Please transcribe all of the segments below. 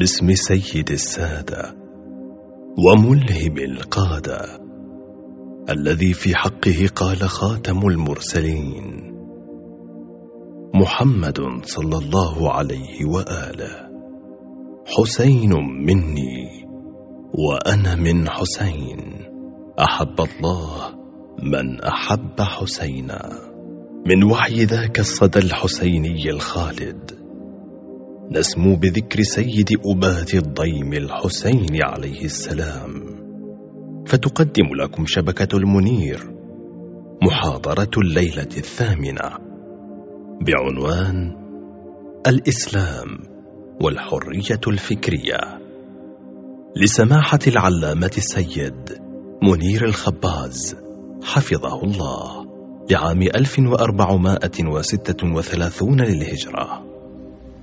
باسم سيد السادة وملهم القادة الذي في حقه قال خاتم المرسلين محمد صلى الله عليه وآله. حسين مني وأنا من حسين. أحب الله من أحب حسينا. من وحي ذاك الصدى الحسيني الخالد. نسمو بذكر سيد أبات الضيم الحسين عليه السلام. فتقدم لكم شبكة المنير محاضرة الليلة الثامنة بعنوان الإسلام والحرية الفكرية. لسماحة العلامة السيد منير الخباز حفظه الله لعام 1436 للهجرة.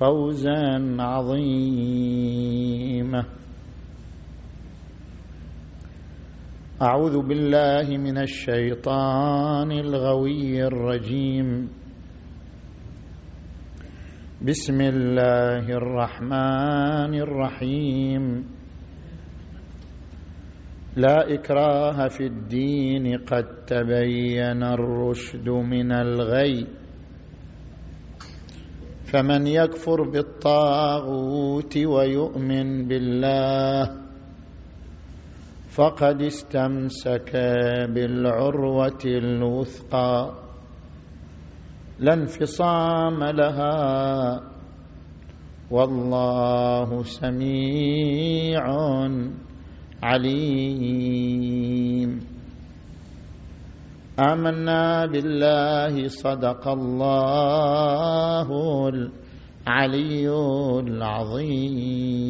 فوزا عظيما. أعوذ بالله من الشيطان الغوي الرجيم. بسم الله الرحمن الرحيم. لا إكراه في الدين قد تبين الرشد من الغي. فمن يكفر بالطاغوت ويؤمن بالله فقد استمسك بالعروة الوثقى. لا انفصام لها. والله سميع عليم. آمنا بالله صدق الله العلي العظيم.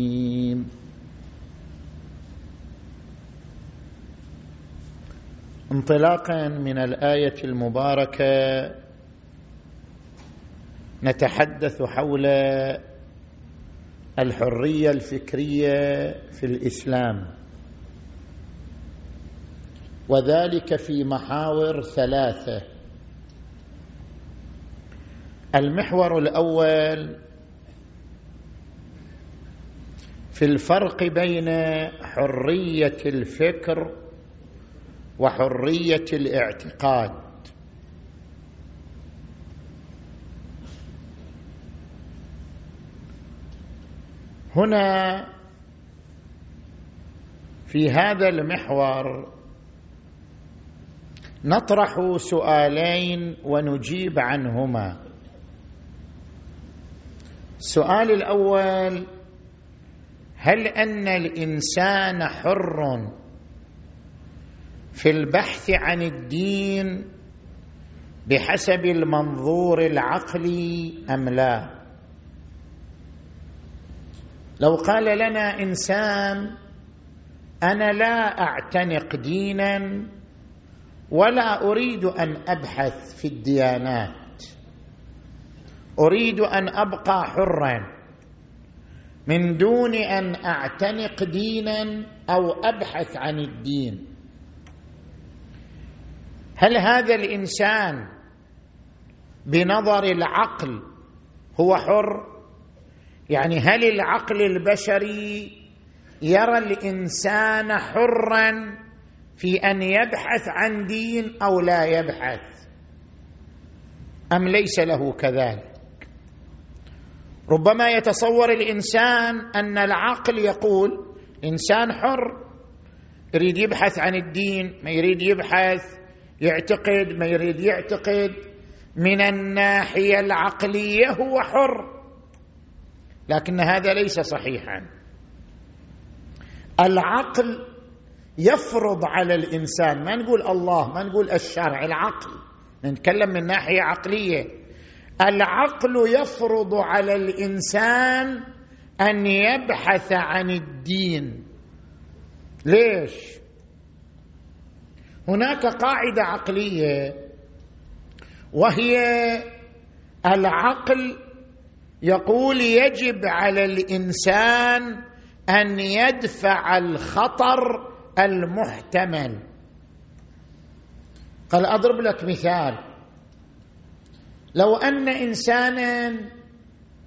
انطلاقا من الآية المباركة نتحدث حول الحرية الفكرية في الإسلام. وذلك في محاور ثلاثة. المحور الأول في الفرق بين حرية الفكر وحرية الاعتقاد. هنا في هذا المحور نطرح سؤالين ونجيب عنهما. السؤال الأول هل أن الإنسان حر في البحث عن الدين بحسب المنظور العقلي أم لا؟ لو قال لنا إنسان أنا لا أعتنق دينا ولا أريد أن أبحث في الديانات. أريد أن أبقى حرا. من دون أن أعتنق دينا أو أبحث عن الدين. هل هذا الإنسان بنظر العقل هو حر؟ يعني هل العقل البشري يرى الإنسان حرا؟ في أن يبحث عن دين أو لا يبحث. أم ليس له كذلك؟ ربما يتصور الإنسان أن العقل يقول إنسان حر يريد يبحث عن الدين ما يريد يبحث يعتقد ما يريد يعتقد من الناحية العقلية هو حر. لكن هذا ليس صحيحا. العقل يفرض على الإنسان ما نقول الله ما نقول الشرع العقل. نتكلم من ناحية عقلية. العقل يفرض على الإنسان أن يبحث عن الدين. ليش؟ هناك قاعدة عقلية وهي العقل يقول يجب على الإنسان أن يدفع الخطر المحتمل. قال أضرب لك مثال. لو أن إنسانا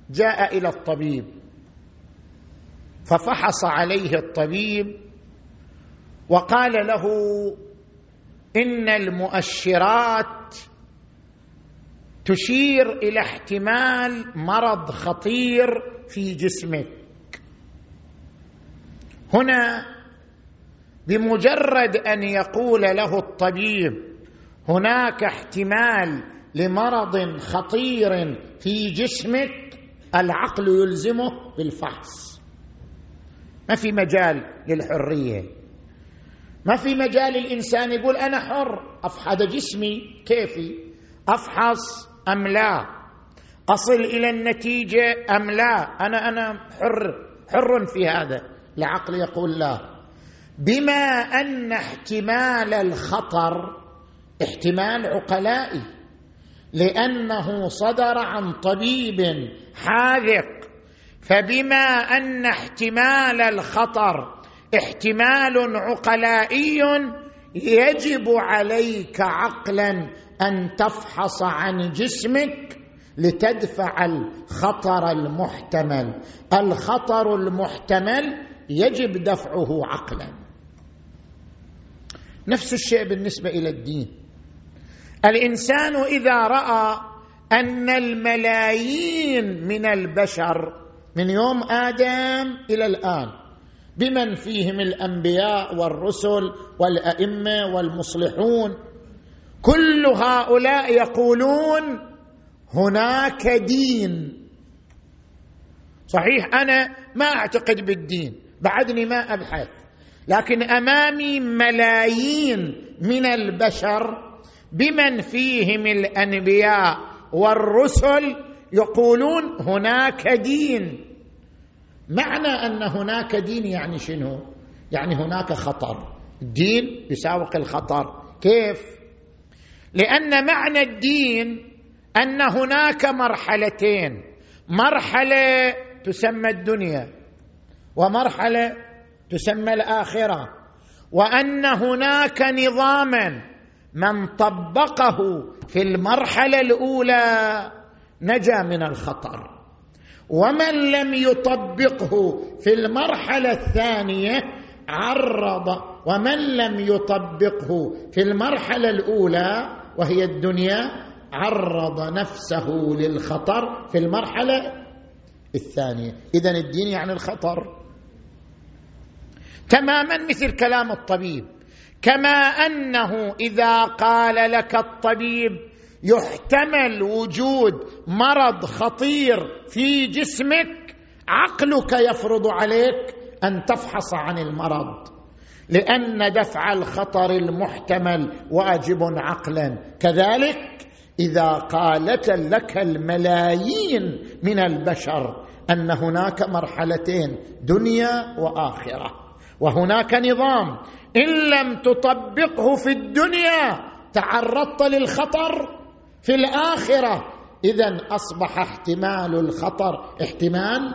جاء إلى الطبيب ففحص عليه الطبيب وقال له إن المؤشرات تشير إلى احتمال مرض خطير في جسمك. هنا بمجرد أن يقول له الطبيب هناك احتمال لمرض خطير في جسمك العقل يلزمه بالفحص. ما في مجال للحرية. ما في مجال الإنسان يقول أنا حر أفحص جسمي كيفي أفحص أم لا؟ أصل إلى النتيجة أم لا؟ أنا أنا حر حر في هذا. العقل يقول لا. بما أن احتمال الخطر احتمال عقلائي لأنه صدر عن طبيب حاذق فبما أن احتمال الخطر احتمال عقلائي يجب عليك عقلا أن تفحص عن جسمك لتدفع الخطر المحتمل. الخطر المحتمل يجب دفعه عقلا. نفس الشيء بالنسبة إلى الدين. الإنسان إذا رأى أن الملايين من البشر من يوم آدم إلى الآن بمن فيهم الأنبياء والرسل والأئمة والمصلحون كل هؤلاء يقولون هناك دين. صحيح أنا ما أعتقد بالدين بعدني ما أبحث. لكن أمامي ملايين من البشر بمن فيهم الأنبياء والرسل يقولون هناك دين. معنى أن هناك دين يعني شنو؟ يعني هناك خطر. الدين يساوق الخطر. كيف؟ لأن معنى الدين أن هناك مرحلتين. مرحلة تسمى الدنيا ومرحلة تسمى الآخرة. وأن هناك نظاما من طبقه في المرحلة الأولى نجا من الخطر. ومن لم يطبقه في المرحلة الثانية عرض. ومن لم يطبقه في المرحلة الأولى وهي الدنيا عرض نفسه للخطر في المرحلة الثانية. اذا الدين يعني الخطر. تماما مثل كلام الطبيب. كما أنه إذا قال لك الطبيب يحتمل وجود مرض خطير في جسمك عقلك يفرض عليك أن تفحص عن المرض. لأن دفع الخطر المحتمل واجب عقلا. كذلك إذا قالت لك الملايين من البشر أن هناك مرحلتين دنيا وآخرة. وهناك نظام. إن لم تطبقه في الدنيا تعرضت للخطر في الآخرة. اذا أصبح احتمال الخطر احتمال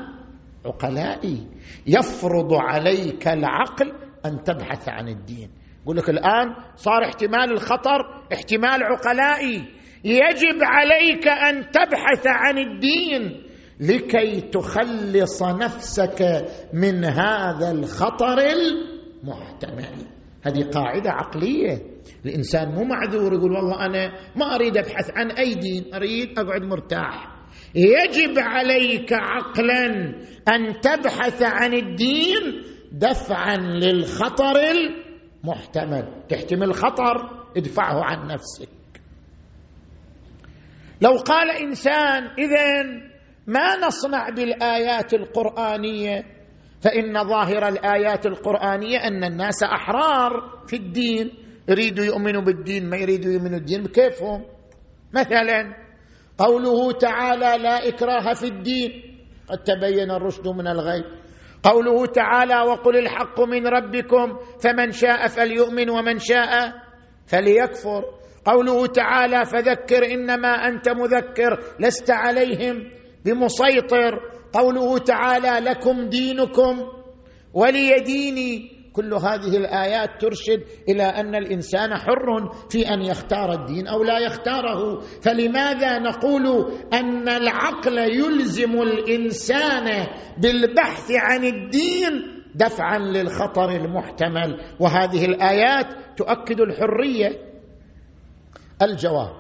عقلائي. يفرض عليك العقل أن تبحث عن الدين. يقول لك الآن صار احتمال الخطر احتمال عقلائي. يجب عليك أن تبحث عن الدين. لكي تخلص نفسك من هذا الخطر المحتمل. هذه قاعدة عقلية. الإنسان مو معذور يقول والله أنا ما أريد أبحث عن أي دين أريد أقعد مرتاح. يجب عليك عقلا أن تبحث عن الدين دفعا للخطر المحتمل. تحتمل خطر ادفعه عن نفسك. لو قال إنسان اذا ما نصنع بالآيات القرآنية؟ فإن ظاهر الآيات القرآنية أن الناس أحرار في الدين. يريدوا يؤمنوا بالدين ما يريدوا يؤمنوا الدين بكيفهم. مثلا قوله تعالى لا إكراه في الدين. قد تبين الرشد من الغي. قوله تعالى وقل الحق من ربكم فمن شاء فليؤمن ومن شاء فليكفر. قوله تعالى فذكر إنما أنت مذكر لست عليهم. بمسيطر قوله تعالى لكم دينكم ولي ديني. كل هذه الآيات ترشد إلى أن الإنسان حر في أن يختار الدين أو لا يختاره. فلماذا نقول أن العقل يلزم الإنسان بالبحث عن الدين دفعا للخطر المحتمل؟ وهذه الآيات تؤكد الحرية. الجواب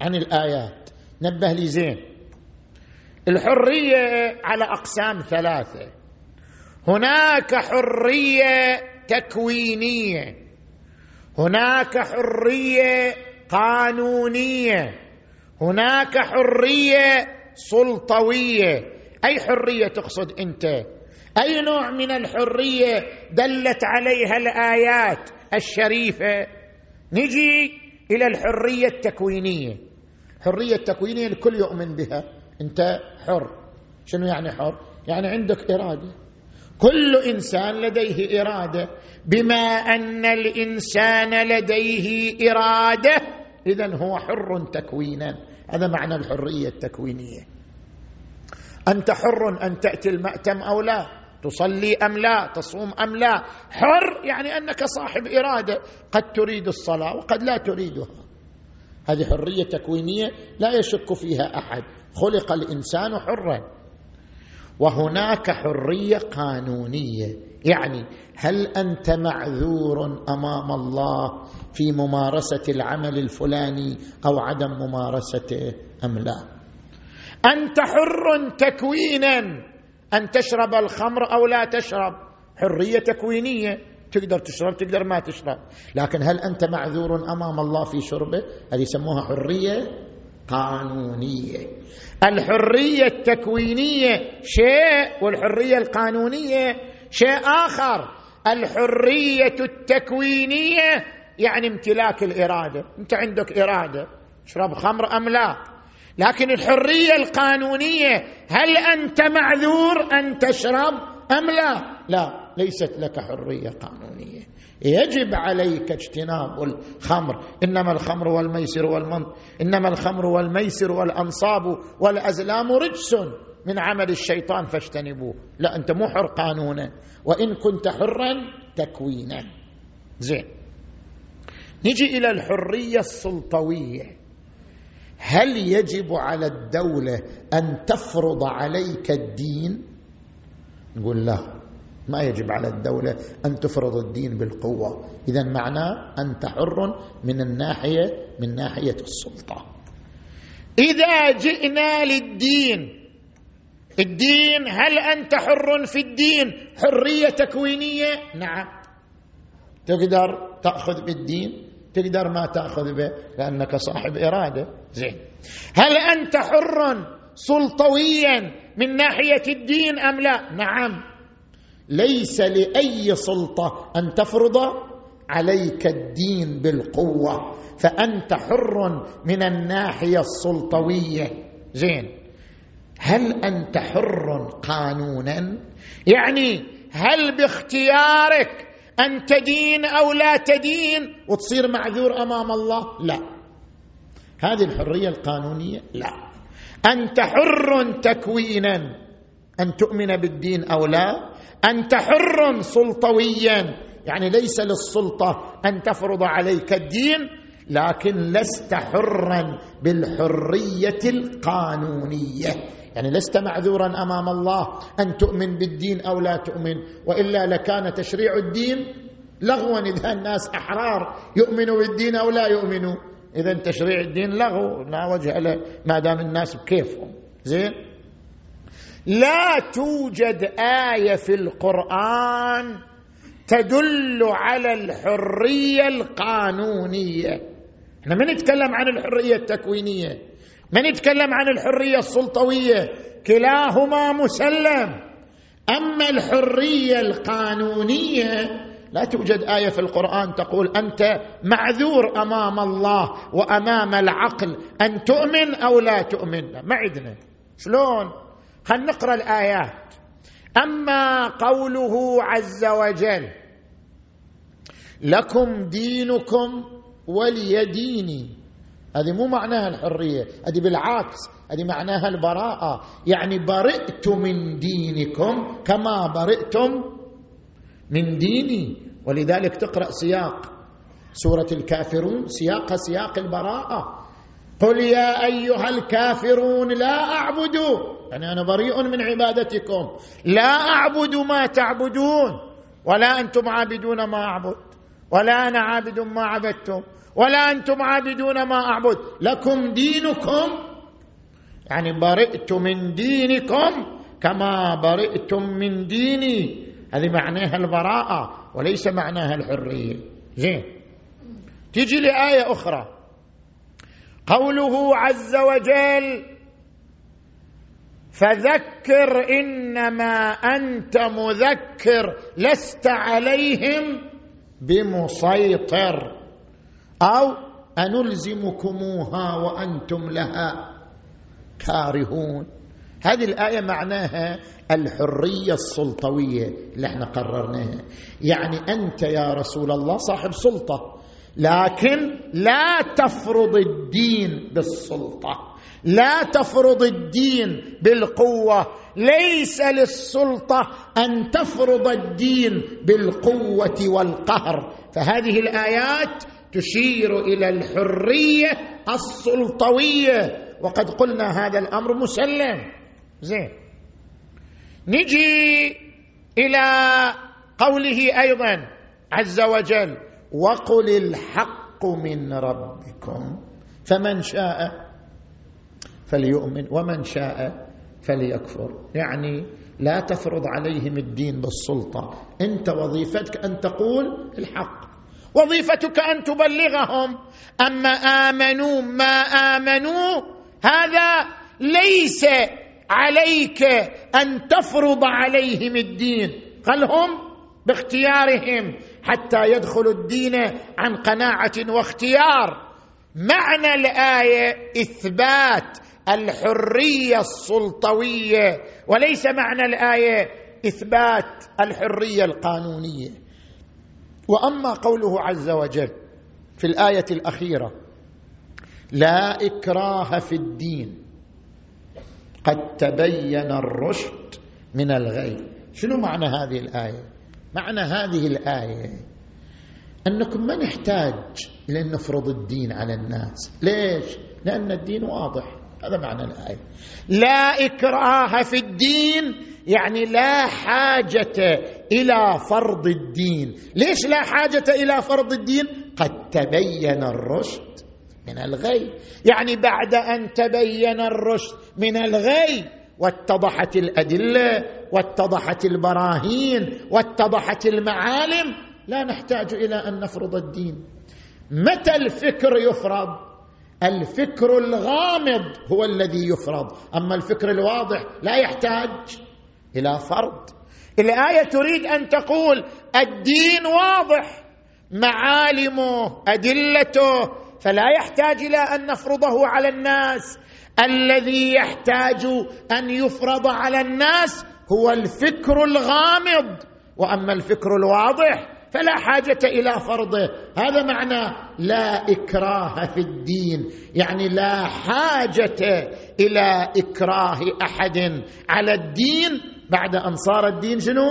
عن الآيات. نبه لي زين. الحرية على أقسام ثلاثة. هناك حرية تكوينية. هناك حرية قانونية. هناك حرية سلطوية. أي حرية تقصد أنت؟ أي نوع من الحرية دلت عليها الآيات الشريفة؟ نجي إلى الحرية التكوينية. الحريه التكوينية الكل يؤمن بها. انت حر. شنو يعني حر؟ يعني عندك إرادة. كل إنسان لديه إرادة. بما أن الإنسان لديه إرادة اذا هو حر تكوينا. هذا معنى الحرية التكوينية. أنت حر أن تأتي المأتم أو لا؟ تصلي أم لا؟ تصوم أم لا؟ حر يعني أنك صاحب إرادة. قد تريد الصلاة وقد لا تريدها. هذه حرية تكوينية لا يشك فيها أحد. خلق الإنسان حرا. وهناك حرية قانونية. يعني هل أنت معذور أمام الله في ممارسة العمل الفلاني أو عدم ممارسته أم لا؟ أنت حر تكوينا. أن تشرب الخمر أو لا تشرب. حرية تكوينية. تقدر تشرب تقدر ما تشرب. لكن هل أنت معذور أمام الله في شربه؟ هذه يسموها حرية قانونية. الحرية التكوينية شيء والحرية القانونية شيء آخر. الحرية التكوينية يعني امتلاك الإرادة. أنت عندك إرادة تشرب خمر أم لا؟ لكن الحرية القانونية هل أنت معذور أن تشرب أم لا؟ لا. ليست لك حرية قانونية. يجب عليك اجتناب الخمر. إنما الخمر والميسر والمن. إنما الخمر والميسر والأنصاب والأزلام رجس من عمل الشيطان فاجتنبوه. لا أنت مو حر قانونا. وإن كنت حرا تكوينا. زين. نجي إلى الحرية السلطوية. هل يجب على الدولة أن تفرض عليك الدين؟ نقول لا. ما يجب على الدولة أن تفرض الدين بالقوة. إذا معناه أنت حر من الناحية من ناحية السلطة. إذا جئنا للدين الدين هل أنت حر في الدين؟ حرية تكوينية؟ نعم. تقدر تأخذ بالدين تقدر ما تأخذ به لأنك صاحب إرادة. زين. هل أنت حر سلطويا من ناحية الدين أم لا؟ نعم. ليس لأي سلطة أن تفرض عليك الدين بالقوة فأنت حر من الناحية السلطوية. زين. هل أنت حر قانونا؟ يعني هل باختيارك أن تدين أو لا تدين وتصير معذور أمام الله؟ لا. هذه الحرية القانونية؟ لا. أنت حر تكوينا أن تؤمن بالدين أو لا؟ أنت حر سلطويا. يعني ليس للسلطة أن تفرض عليك الدين لكن لست حرا بالحرية القانونية. يعني لست معذورا أمام الله أن تؤمن بالدين أو لا تؤمن وإلا لكان تشريع الدين لغوا إذا الناس أحرار يؤمنوا بالدين أو لا يؤمنوا إذا تشريع الدين لغو. لا وجه له ما دام الناس بكيفهم. زين؟ لا توجد آية في القرآن تدل على الحرية القانونية. إحنا ما نتكلم عن الحرية التكوينية ما نتكلم عن الحرية السلطوية كلاهما مسلم. أما الحرية القانونية لا توجد آية في القرآن تقول أنت معذور أمام الله وأمام العقل أن تؤمن أو لا تؤمن. ما عندنا. شلون؟ خلينا نقرأ الآيات. أما قوله عز وجل لكم دينكم ولي ديني هذه مو معناها الحرية هذه بالعكس هذه معناها البراءة. يعني برئت من دينكم كما برئتم من ديني. ولذلك تقرأ سياق سورة الكافرون سياق سياق البراءة. قل يا أيها الكافرون لا أعبد يعني أنا بريء من عبادتكم. لا أعبد ما تعبدون. ولا أنتم عابدون ما أعبد. ولا أنا عابد ما عبدتم. ولا أنتم عابدون ما أعبد. لكم دينكم. يعني برئت من دينكم كما برئتم من ديني. هذه معناها البراءة وليس معناها الحرية. زين. تيجي لآية أخرى. قوله عز وجل فذكر إنما أنت مذكر لست عليهم بمسيطر. أو أنلزمكموها وأنتم لها كارهون. هذه الآية معناها الحرية السلطوية اللي إحنا قررناها. يعني أنت يا رسول الله صاحب سلطة لكن لا تفرض الدين بالسلطة. لا تفرض الدين بالقوة. ليس للسلطة أن تفرض الدين بالقوة والقهر. فهذه الآيات تشير إلى الحرية السلطوية. وقد قلنا هذا الأمر مسلم. زين. نجي إلى قوله أيضا عز وجل وقل الحق من ربكم فمن شاء فليؤمن ومن شاء فليكفر. يعني لا تفرض عليهم الدين بالسلطة. أنت وظيفتك أن تقول الحق. وظيفتك أن تبلغهم. أما آمنوا ما آمنوا هذا ليس عليك أن تفرض عليهم الدين. قال هم باختيارهم. حتى يدخلوا الدين عن قناعة واختيار. معنى الآية إثبات الحرية السلطوية وليس معنى الآية إثبات الحرية القانونية. وأما قوله عز وجل في الآية الأخيرة لا إكراه في الدين قد تبين الرشد من الغي. شنو معنى هذه الآية؟ معنى هذه الآية أنكم ما نحتاج لأن نفرض الدين على الناس. ليش؟ لأن الدين واضح. هذا معنى الآية. لا إكراه في الدين يعني لا حاجة إلى فرض الدين. ليش لا حاجة إلى فرض الدين؟ قد تبين الرشد من الغي. يعني بعد أن تبين الرشد من الغي واتضحت الأدلة واتضحت البراهين واتضحت المعالم لا نحتاج إلى أن نفرض الدين. متى الفكر يفرض؟ الفكر الغامض هو الذي يفرض. أما الفكر الواضح لا يحتاج إلى فرض. الايه تريد أن تقول الدين واضح معالمه أدلته فلا يحتاج إلى أن نفرضه على الناس. الذي يحتاج أن يفرض على الناس هو الفكر الغامض. وأما الفكر الواضح فلا حاجة إلى فرضه. هذا معنى لا إكراه في الدين. يعني لا حاجة إلى إكراه أحد على الدين. بعد أن صار الدين شنو؟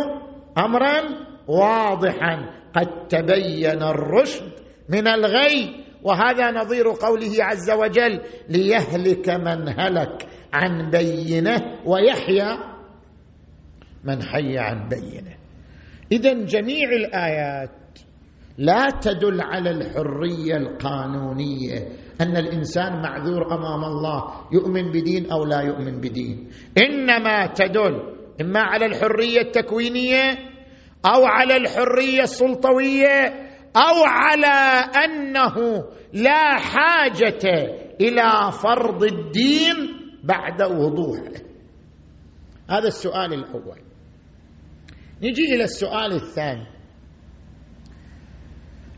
امرا واضحا. قد تبين الرشد من الغي. وهذا نظير قوله عز وجل ليهلك من هلك عن بينه ويحيى من حي عن بينه. اذا جميع الآيات لا تدل على الحرية القانونية أن الإنسان معذور أمام الله يؤمن بدين أو لا يؤمن بدين. إنما تدل إما على الحرية التكوينية أو على الحرية السلطوية أو على أنه لا حاجة إلى فرض الدين بعد وضوحه. هذا السؤال الأول. نجي إلى السؤال الثاني.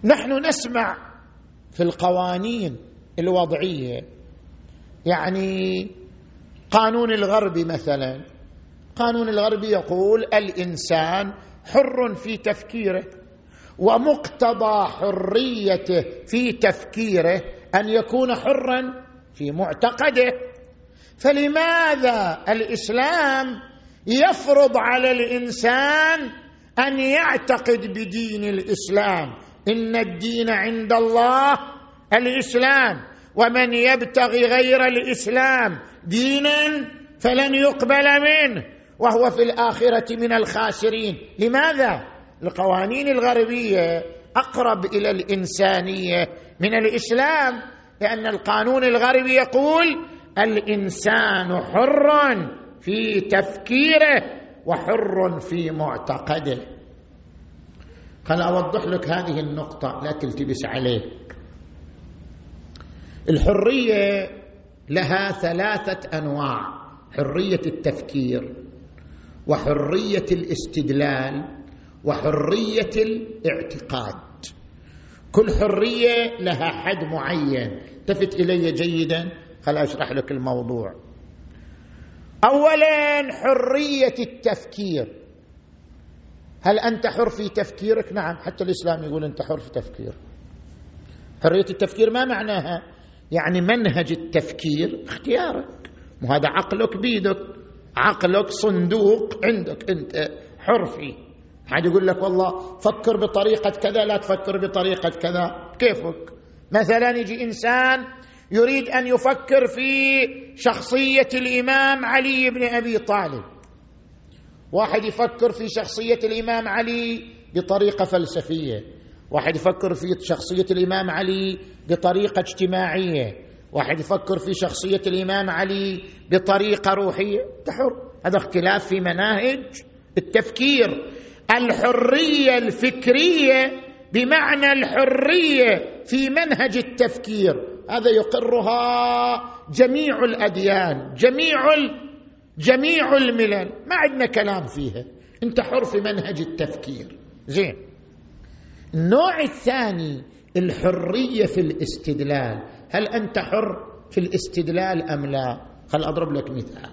نحن نسمع في القوانين الوضعية يعني قانون الغرب مثلا القانون الغربي يقول الإنسان حر في تفكيره ومقتضى حريته في تفكيره أن يكون حرا في معتقده. فلماذا الإسلام يفرض على الإنسان أن يعتقد بدين الإسلام. إن الدين عند الله الإسلام ومن يبتغي غير الإسلام دينا فلن يقبل منه وهو في الآخرة من الخاسرين. لماذا؟ القوانين الغربية أقرب إلى الإنسانية من الإسلام لأن القانون الغربي يقول الإنسان حر. في تفكيره وحر في معتقده. خل أوضح لك هذه النقطة لا تلتبس عليك الحرية لها ثلاثة أنواع حرية التفكير وحرية الاستدلال وحرية الاعتقاد. كل حرية لها حد معين. التفت إلي جيدا خل أشرح لك الموضوع. اولا حرية التفكير. هل أنت حر في تفكيرك؟ نعم حتى الإسلام يقول أنت حر في تفكير. حرية التفكير ما معناها؟ يعني منهج التفكير اختيارك. وهذا عقلك بيدك عقلك صندوق عندك. أنت حر فيه. حد يقول لك والله فكر بطريقة كذا لا تفكر بطريقة كذا. كيفك؟ مثلا يجي إنسان يريد أن يفكر في شخصية الإمام علي بن أبي طالب. واحد يفكر في شخصية الإمام علي بطريقة فلسفية. واحد يفكر في شخصية الإمام علي بطريقة اجتماعية. واحد يفكر في شخصية الإمام علي بطريقة روحية. تحر. هذا اختلاف في مناهج التفكير. الحرية الفكرية بمعنى الحرية في منهج التفكير. هذا يقرها جميع الأديان جميع جميع الملل. ما عندنا كلام فيها. انت حر في منهج التفكير. زين. النوع الثاني الحرية في الاستدلال. هل أنت حر في الاستدلال أم لا؟ خل أضرب لك مثال.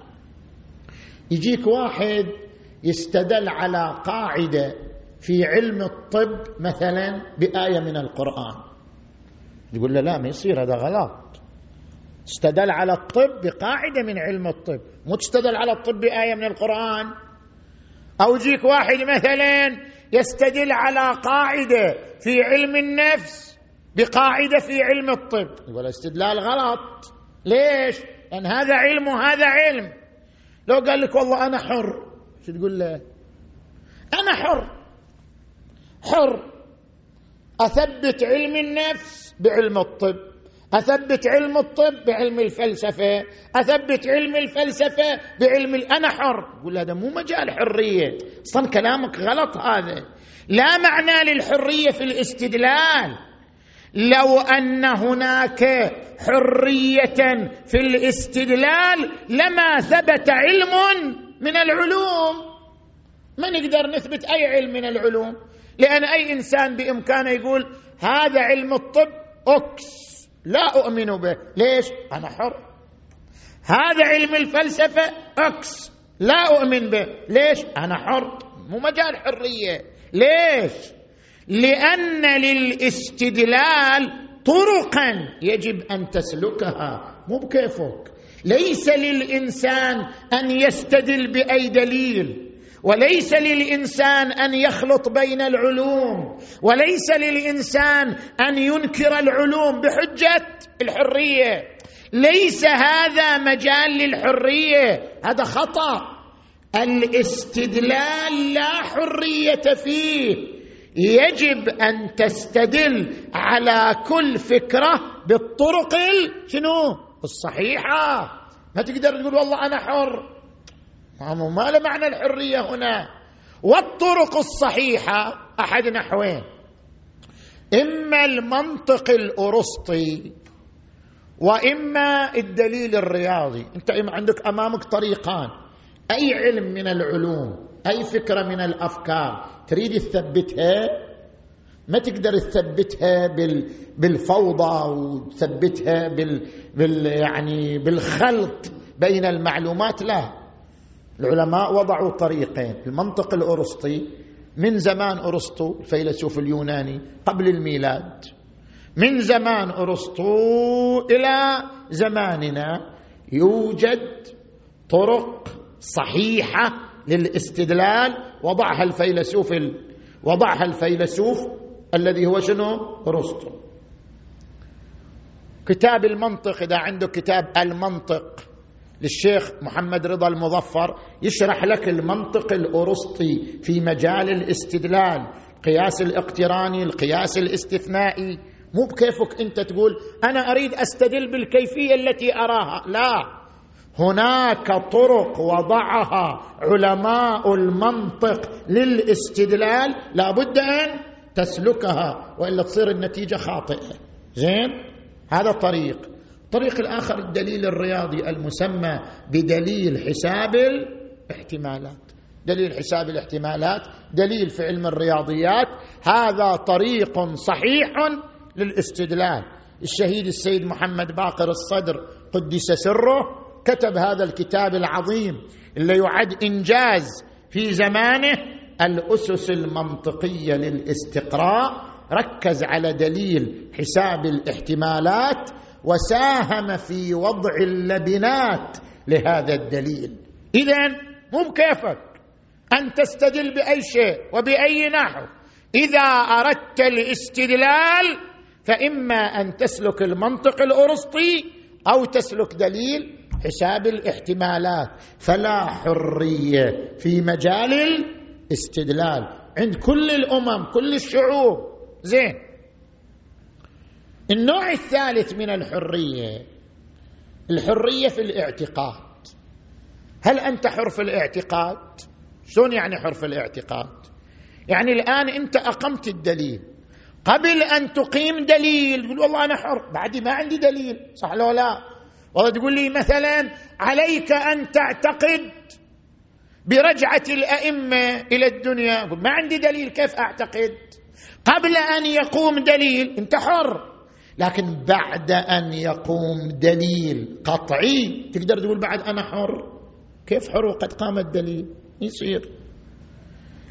يجيك واحد يستدل على قاعدة في علم الطب مثلا بآية من القرآن. يقول له لا ما يصير هذا غلط. استدل على الطب بقاعدة من علم الطب مو تستدل على الطب بآية من القرآن. أو يجيك واحد مثلا يستدل على قاعدة في علم النفس بقاعدة في علم الطب. يقول استدلال غلط. ليش؟ لأن هذا علم وهذا علم. لو قال لك والله أنا حر شو تقول له؟ أنا حر. حر. أثبت علم النفس بعلم الطب أثبت علم الطب بعلم الفلسفة أثبت علم الفلسفة بعلم أنا حر يقول هذا مو مجال حرية أصلا كلامك غلط هذا. لا معنى للحرية في الاستدلال. لو أن هناك حرية في الاستدلال لما ثبت علم من العلوم. ما نقدر نثبت أي علم من العلوم؟ لأن أي إنسان بإمكانه يقول هذا علم الطب x لا أؤمن به. ليش؟ أنا حر. هذا علم الفلسفة x لا أؤمن به. ليش؟ أنا حر. مو مجال حرية. ليش؟ لأن للاستدلال طرقا يجب أن تسلكها. مو بكيفك. ليس للإنسان أن يستدل بأي دليل. وليس للإنسان أن يخلط بين العلوم وليس للإنسان أن ينكر العلوم بحجة الحرية. ليس هذا مجال للحرية هذا خطأ. الاستدلال لا حرية فيه. يجب أن تستدل على كل فكرة بالطرق شنو؟ الصحيحة. ما تقدر تقول والله أنا حر. ما له معنى الحرية هنا. والطرق الصحيحة أحد نحوين. إما المنطق الأرسطي وإما الدليل الرياضي. أنت عندك أمامك طريقان. أي علم من العلوم أي فكرة من الأفكار. تريد تثبتها؟ ما تقدر تثبتها بال بالفوضى وتثبتها بال, بال يعني بالخلط بين المعلومات لا. العلماء وضعوا طريقين. المنطق الأرسطي من زمان أرسطو الفيلسوف اليوناني قبل الميلاد من زمان أرسطو إلى زماننا يوجد طرق صحيحة للاستدلال. وضعها الفيلسوف وضعها الفيلسوف الذي هو شنو؟ أرسطو. كتاب المنطق إذا عنده كتاب المنطق للشيخ محمد رضا المظفر يشرح لك المنطق الأرسطي في مجال الاستدلال القياس الاقتراني القياس الاستثنائي. مو بكيفك أنت تقول أنا أريد أستدل بالكيفية التي أراها لا. هناك طرق وضعها علماء المنطق للاستدلال لابد أن تسلكها وإلا تصير النتيجة خاطئة. زين؟ هذا طريق الطريق الآخر الدليل الرياضي المسمى بدليل حساب الاحتمالات. دليل حساب الاحتمالات دليل في علم الرياضيات. هذا طريق صحيح للاستدلال. الشهيد السيد محمد باقر الصدر قدس سره كتب هذا الكتاب العظيم اللي يعد إنجاز في زمانه الأسس المنطقية للاستقراء. ركز على دليل حساب الاحتمالات وساهم في وضع اللبنات لهذا الدليل. اذا مو بكيفك أن تستدل بأي شيء وبأي نحو. إذا أردت الاستدلال فإما أن تسلك المنطق الأرسطي أو تسلك دليل حساب الاحتمالات. فلا حرية في مجال الاستدلال. عند كل الأمم كل الشعوب. زين. النوع الثالث من الحرية الحرية في الاعتقاد. هل أنت حر في الاعتقاد؟ شلون يعني حر في الاعتقاد؟ يعني الآن أنت أقمت الدليل. قبل أن تقيم دليل تقول والله أنا حر بعدي ما عندي دليل صح لو لا؟ والله تقول لي مثلا عليك أن تعتقد برجعة الأئمة إلى الدنيا. ما عندي دليل كيف أعتقد؟ قبل أن يقوم دليل أنت حر. لكن بعد أن يقوم دليل قطعي تقدر تقول بعد أنا حر؟ كيف حر وقد قام الدليل؟ يصير.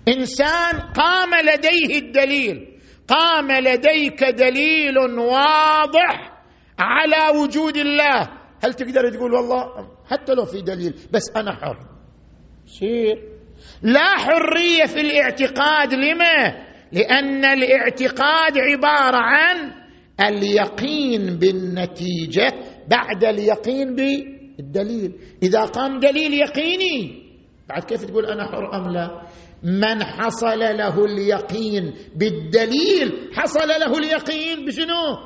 إنسان قام لديه الدليل قام لديك دليل واضح على وجود الله. هل تقدر تقول والله؟ حتى لو في دليل بس أنا حر. سير لا حرية في الاعتقاد لما؟ لأن الاعتقاد عبارة عن اليقين بالنتيجة بعد اليقين بالدليل. إذا قام دليل يقيني بعد كيف تقول أنا حر أم لا؟ من حصل له اليقين بالدليل حصل له اليقين بشنو؟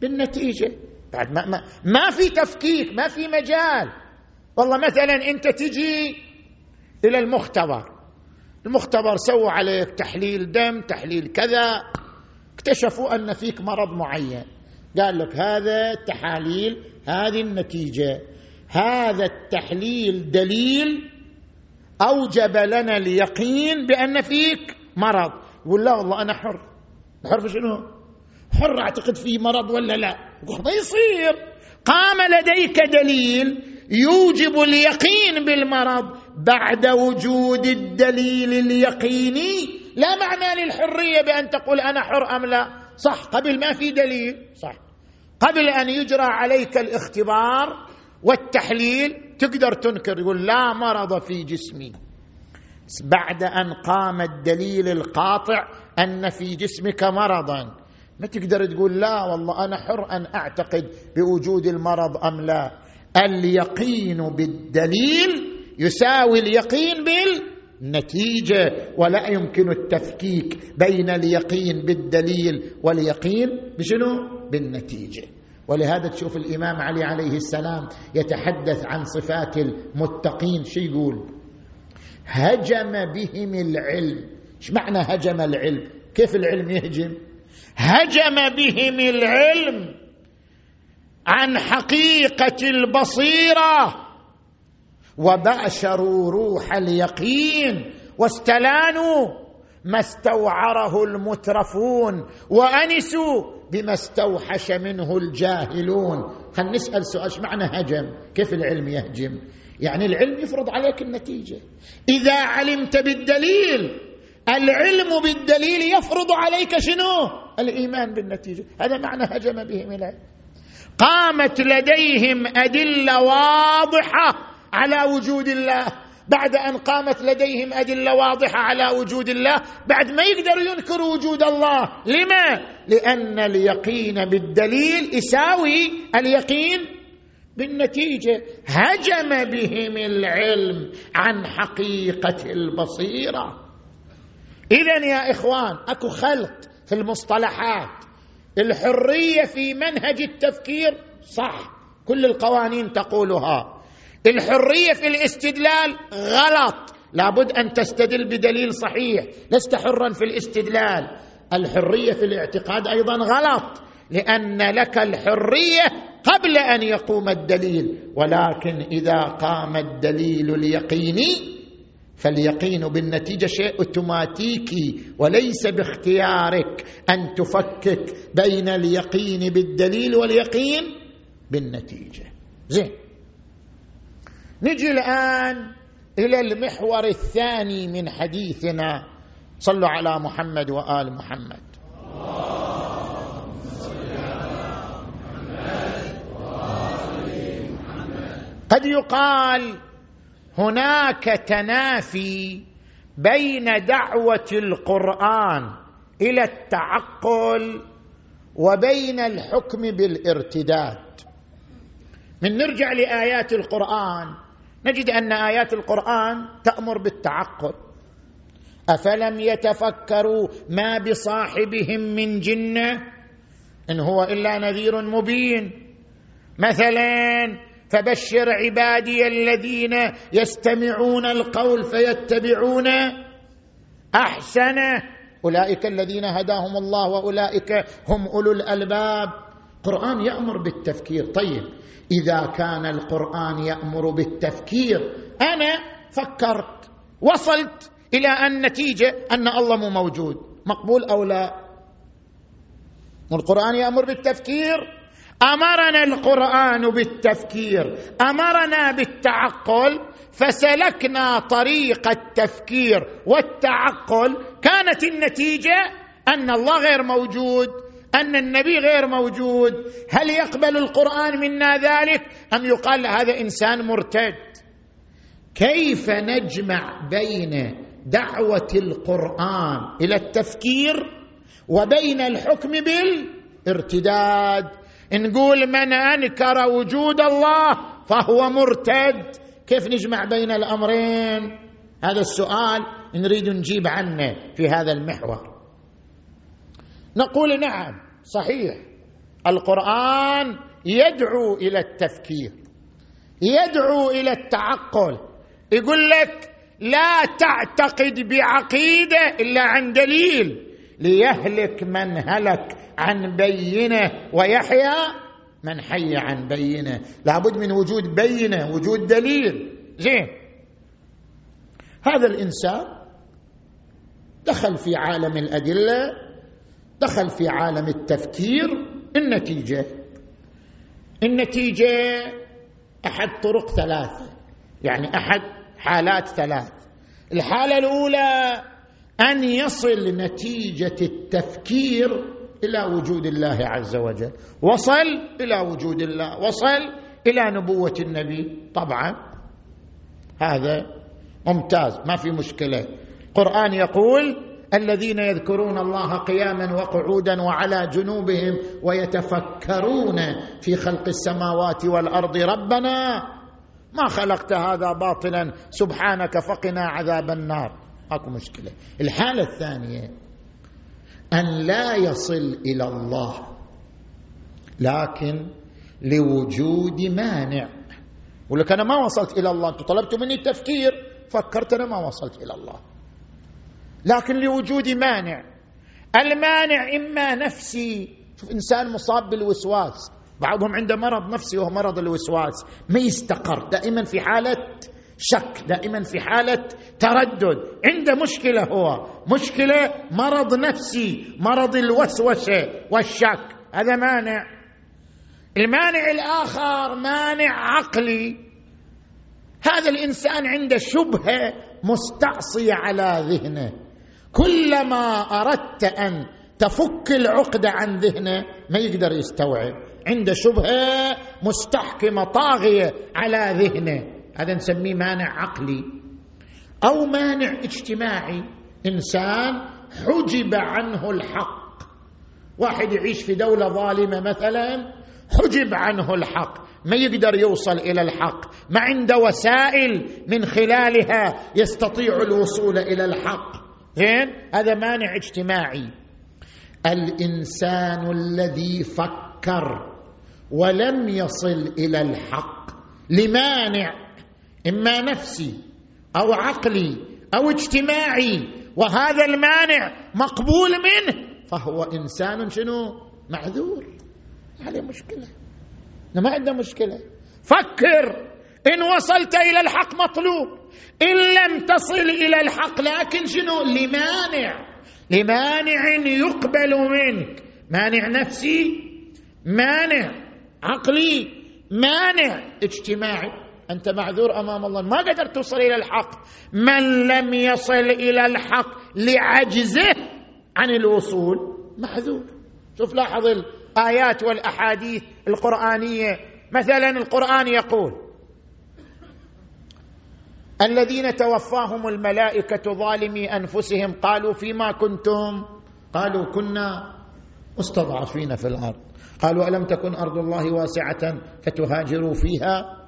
بالنتيجة. بعد ما, ما, ما في تفكيك ما في مجال. والله مثلا أنت تجي إلى المختبر. المختبر سووا عليك تحليل دم تحليل كذا. اكتشفوا أن فيك مرض معين. قال لك هذا التحاليل هذه النتيجة. هذا التحليل دليل أوجب لنا اليقين بأن فيك مرض. يقول لا والله أنا حر. حر في شنو؟ حر أعتقد في مرض ولا لا؟ ما يصير. قام لديك دليل يوجب اليقين بالمرض بعد وجود الدليل اليقيني لا معنى للحرية بأن تقول أنا حر أم لا. صح قبل ما في دليل. صح. قبل أن يجرى عليك الاختبار والتحليل تقدر تنكر يقول لا مرض في جسمي. بعد أن قام الدليل القاطع أن في جسمك مرضا. ما تقدر تقول لا والله أنا حر أن أعتقد بوجود المرض أم لا. اليقين بالدليل يساوي اليقين بالنتيجه ولا يمكن التفكيك بين اليقين بالدليل واليقين بشنو؟ بالنتيجة. ولهذا تشوف الإمام علي عليه السلام يتحدث عن صفات المتقين. شو يقول؟ هجم بهم العلم. إيش معنى هجم العلم؟ كيف العلم يهجم؟ هجم بهم العلم عن حقيقة البصيرة. وباشروا روح اليقين واستلانوا ما استوعره المترفون وانسوا بما استوحش منه الجاهلون. خلينا نسأل سؤال إيش معنى هجم؟ كيف العلم يهجم؟ يعني العلم يفرض عليك النتيجة. إذا علمت بالدليل العلم بالدليل يفرض عليك شنو؟ الإيمان بالنتيجة. هذا معنى هجم بهم اليه قامت لديهم أدلة واضحة. على وجود الله بعد أن قامت لديهم أدلة واضحة على وجود الله بعد ما يقدروا ينكروا وجود الله. لما؟ لأن اليقين بالدليل يساوي اليقين بالنتيجة. هجم بهم العلم عن حقيقة البصيرة. اذا يا إخوان أكو خلط في المصطلحات. الحرية في منهج التفكير صح كل القوانين تقولها. الحرية في الاستدلال غلط. لابد أن تستدل بدليل صحيح. لست حرا في الاستدلال. الحرية في الاعتقاد أيضا غلط لأن لك الحرية قبل أن يقوم الدليل. ولكن إذا قام الدليل اليقيني فاليقين بالنتيجة شيء أوتوماتيكي وليس باختيارك أن تفكك بين اليقين بالدليل واليقين بالنتيجة. زين. نجي الآن إلى المحور الثاني من حديثنا. صلوا على محمد وآل محمد. قد يقال هناك تنافي بين دعوة القرآن إلى التعقل وبين الحكم بالارتداد. من نرجع لآيات القرآن نجد أن آيات القرآن تأمر بالتعقل. أفلم يتفكروا ما بصاحبهم من جنة إن هو إلا نذير مبين. مثلا فبشر عبادي الذين يستمعون القول فيتبعون احسنه أولئك الذين هداهم الله وأولئك هم أولو الألباب. القران يأمر بالتفكير. طيب إذا كان القرآن يأمر بالتفكير. أنا فكرت وصلت إلى أن نتيجة أن الله مو موجود. مقبول أو لا؟ والقران يأمر بالتفكير؟ أمرنا القرآن بالتفكير. أمرنا بالتعقل فسلكنا طريق التفكير والتعقل. كانت النتيجة أن الله غير موجود. أن النبي غير موجود. هل يقبل القرآن منا ذلك؟ أم يقال هذا إنسان مرتد؟ كيف نجمع بين دعوة القرآن إلى التفكير وبين الحكم بالارتداد؟ نقول من أنكر وجود الله فهو مرتد. كيف نجمع بين الأمرين؟ هذا السؤال نريد نجيب عنه في هذا المحور. نقول نعم صحيح. القرآن يدعو إلى التفكير يدعو إلى التعقل. يقول لك لا تعتقد بعقيدة إلا عن دليل ليهلك من هلك عن بينة ويحيى من حي عن بينة. لابد من وجود بينة وجود دليل. زين. هذا الإنسان دخل في عالم الأدلة دخل في عالم التفكير النتيجة. النتيجة أحد طرق ثلاثة يعني أحد حالات ثلاث الحالة الأولى أن يصل نتيجة التفكير إلى وجود الله عز وجل. وصل إلى وجود الله وصل إلى نبوة النبي. طبعا هذا ممتاز ما في مشكلة. القران يقول الذين يذكرون الله قياما وقعودا وعلى جنوبهم ويتفكرون في خلق السماوات والأرض. ربنا ما خلقت هذا باطلا سبحانك فقنا عذاب النار. ماكو مشكلة. الحالة الثانية أن لا يصل إلى الله لكن لوجود مانع. ولك أنا ما وصلت إلى الله أنتم طلبتوا مني التفكير فكرت أنا ما وصلت إلى الله. لكن لوجود مانع. المانع إما نفسي. شوف إنسان مصاب بالوسواس. بعضهم عنده مرض نفسي وهو مرض الوسواس. ما يستقر. دائما في حالة شك دائما في حالة تردد. عنده مشكلة هو. مشكلة مرض نفسي مرض الوسوسة والشك. هذا مانع. المانع الآخر مانع عقلي. هذا الإنسان عنده شبهة مستعصية على ذهنه. كلما أردت أن تفك العقده عن ذهنه ما يقدر يستوعب. عنده شبهة مستحكمة طاغية على ذهنه. هذا نسميه مانع عقلي. أو مانع اجتماعي. إنسان حجب عنه الحق. واحد يعيش في دولة ظالمة مثلا حجب عنه الحق. ما يقدر يوصل إلى الحق. ما عنده وسائل من خلالها يستطيع الوصول إلى الحق. زين؟ هذا مانع اجتماعي. الإنسان الذي فكر ولم يصل إلى الحق لمانع إما نفسي أو عقلي أو اجتماعي وهذا المانع مقبول منه فهو إنسان شنو؟ معذور. عليه مشكلة. ما عنده مشكلة. فكر. إن وصلت إلى الحق مطلوب. إن لم تصل إلى الحق لكن شنو؟ لمانع. لمانع يقبل منك. مانع نفسي؟ مانع. عقلي؟ مانع. اجتماعي. أنت معذور أمام الله. ما قدرت توصل إلى الحق. من لم يصل إلى الحق لعجزه عن الوصول معذور. شوف لاحظ الآيات والأحاديث القرآنية. مثلا القرآن يقول الذين توفاهم الملائكة ظالمي أنفسهم قالوا فيما كنتم؟ قالوا كنا مستضعفين في الأرض. قالوا ألم تكن أرض الله واسعة فتهاجروا فيها؟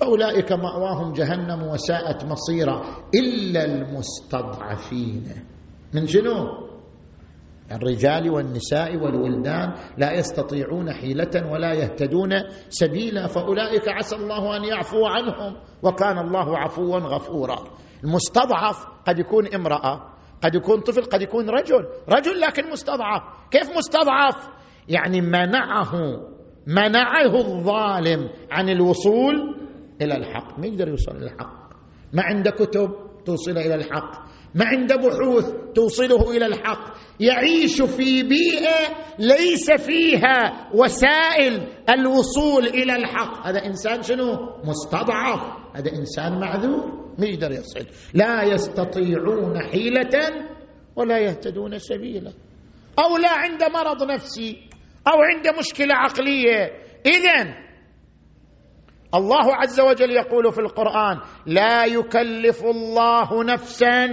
فأولئك مأواهم جهنم وساءت مصيرا إلا المستضعفين. من شنو؟ الرجال والنساء والولدان لا يستطيعون حيلة ولا يهتدون سبيلا فأولئك عسى الله أن يعفو عنهم وكان الله عفوا غفورا. المستضعف قد يكون امرأة قد يكون طفل قد يكون رجل. رجل لكن مستضعف. كيف مستضعف؟ يعني منعه منعه الظالم عن الوصول إلى الحق. ما يقدر يوصل إلى الحق؟ ما عنده كتب توصل إلى الحق. ما عنده بحوث توصله إلى الحق. يعيش في بيئة ليس فيها وسائل الوصول إلى الحق. هذا إنسان شنو؟ مستضعف. هذا إنسان معذور. ما يقدر يصل. لا يستطيعون حيلة ولا يهتدون سبيلا. أو لا عنده مرض نفسي أو عنده مشكلة عقلية. اذا الله عز وجل يقول في القرآن لا يكلف الله نفسا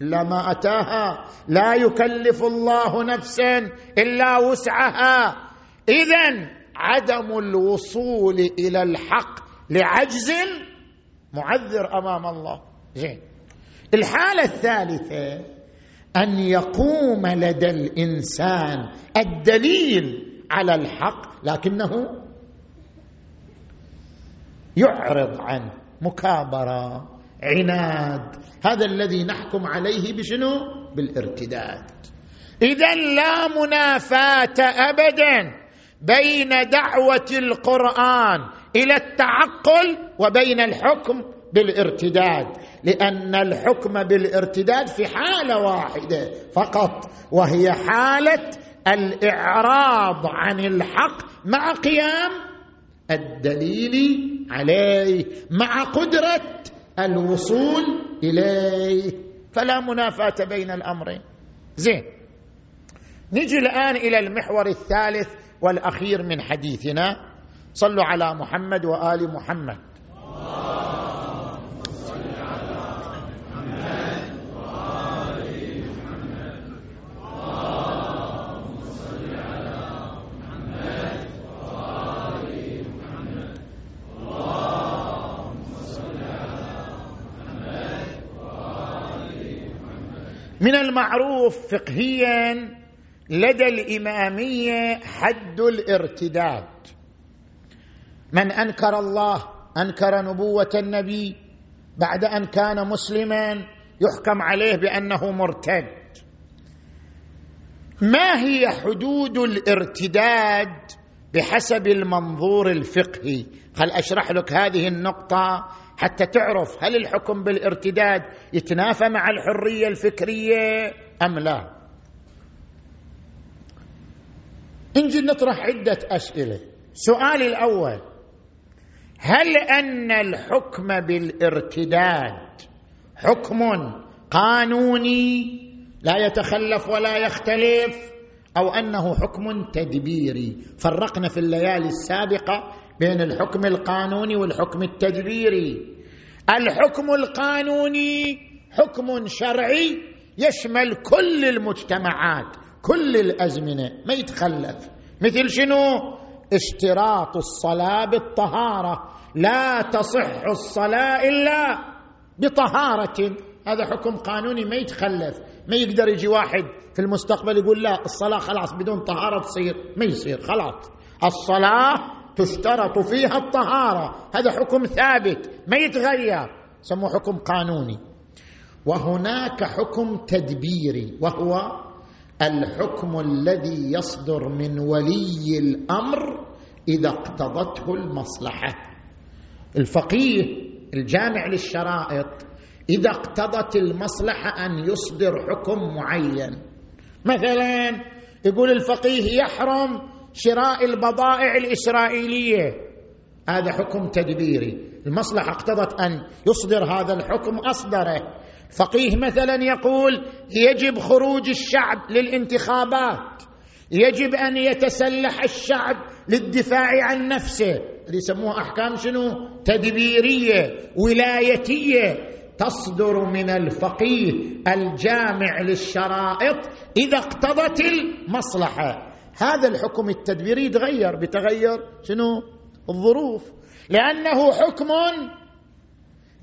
لما أتاها لا يكلف الله نفسا إلا وسعها. اذا عدم الوصول إلى الحق لعجز معذر أمام الله. زين. الحالة الثالثة أن يقوم لدى الإنسان الدليل على الحق لكنه يعرض عنه مكابرة. عناد. هذا الذي نحكم عليه بشنو؟ بالارتداد. إذا لا منافاة ابدا بين دعوة القرآن إلى التعقل وبين الحكم بالارتداد. لأن الحكم بالارتداد في حالة واحدة فقط وهي حالة الإعراض عن الحق مع قيام الدليل عليه مع قدرة الوصول إليه. فلا منافاة بين الأمرين. زين. نجي الآن إلى المحور الثالث والأخير من حديثنا. صلوا على محمد وآل محمد. من المعروف فقهيا لدى الإمامية حد الارتداد. من أنكر الله أنكر نبوة النبي بعد أن كان مسلما يحكم عليه بأنه مرتد. ما هي حدود الارتداد بحسب المنظور الفقهي؟ خل أشرح لك هذه النقطة؟ حتى تعرف هل الحكم بالارتداد يتنافى مع الحرية الفكرية أم لا. نجي نطرح عدة أسئلة. السؤال الأول هل أن الحكم بالارتداد حكم قانوني لا يتخلف ولا يختلف أو أنه حكم تدبيري؟ فرقنا في الليالي السابقة بين الحكم القانوني والحكم التدبيري الحكم القانوني حكم شرعي يشمل كل المجتمعات كل الأزمنة ما يتخلف. مثل شنو؟ اشتراط الصلاة بالطهارة. لا تصح الصلاة إلا بطهارة. هذا حكم قانوني ما يتخلف. ما يقدر يجي واحد في المستقبل يقول لا الصلاة خلاص بدون طهارة تصير. ما يصير خلاص. الصلاة تشترط فيها الطهارة. هذا حكم ثابت ما يتغير. سموه حكم قانوني. وهناك حكم تدبيري وهو الحكم الذي يصدر من ولي الأمر إذا اقتضته المصلحة. الفقيه الجامع للشرائط إذا اقتضت المصلحة أن يصدر حكم معين. مثلا يقول الفقيه يحرم شراء البضائع الإسرائيلية. هذا حكم تدبيري. المصلحة اقتضت أن يصدر هذا الحكم أصدره. فقيه مثلا يقول يجب خروج الشعب للانتخابات. يجب أن يتسلح الشعب للدفاع عن نفسه. اللي يسموها أحكام شنو؟ تدبيرية ولايتية. تصدر من الفقيه الجامع للشرائط إذا اقتضت المصلحة. هذا الحكم التدبيري يتغير بتغير شنو؟ الظروف. لأنه حكم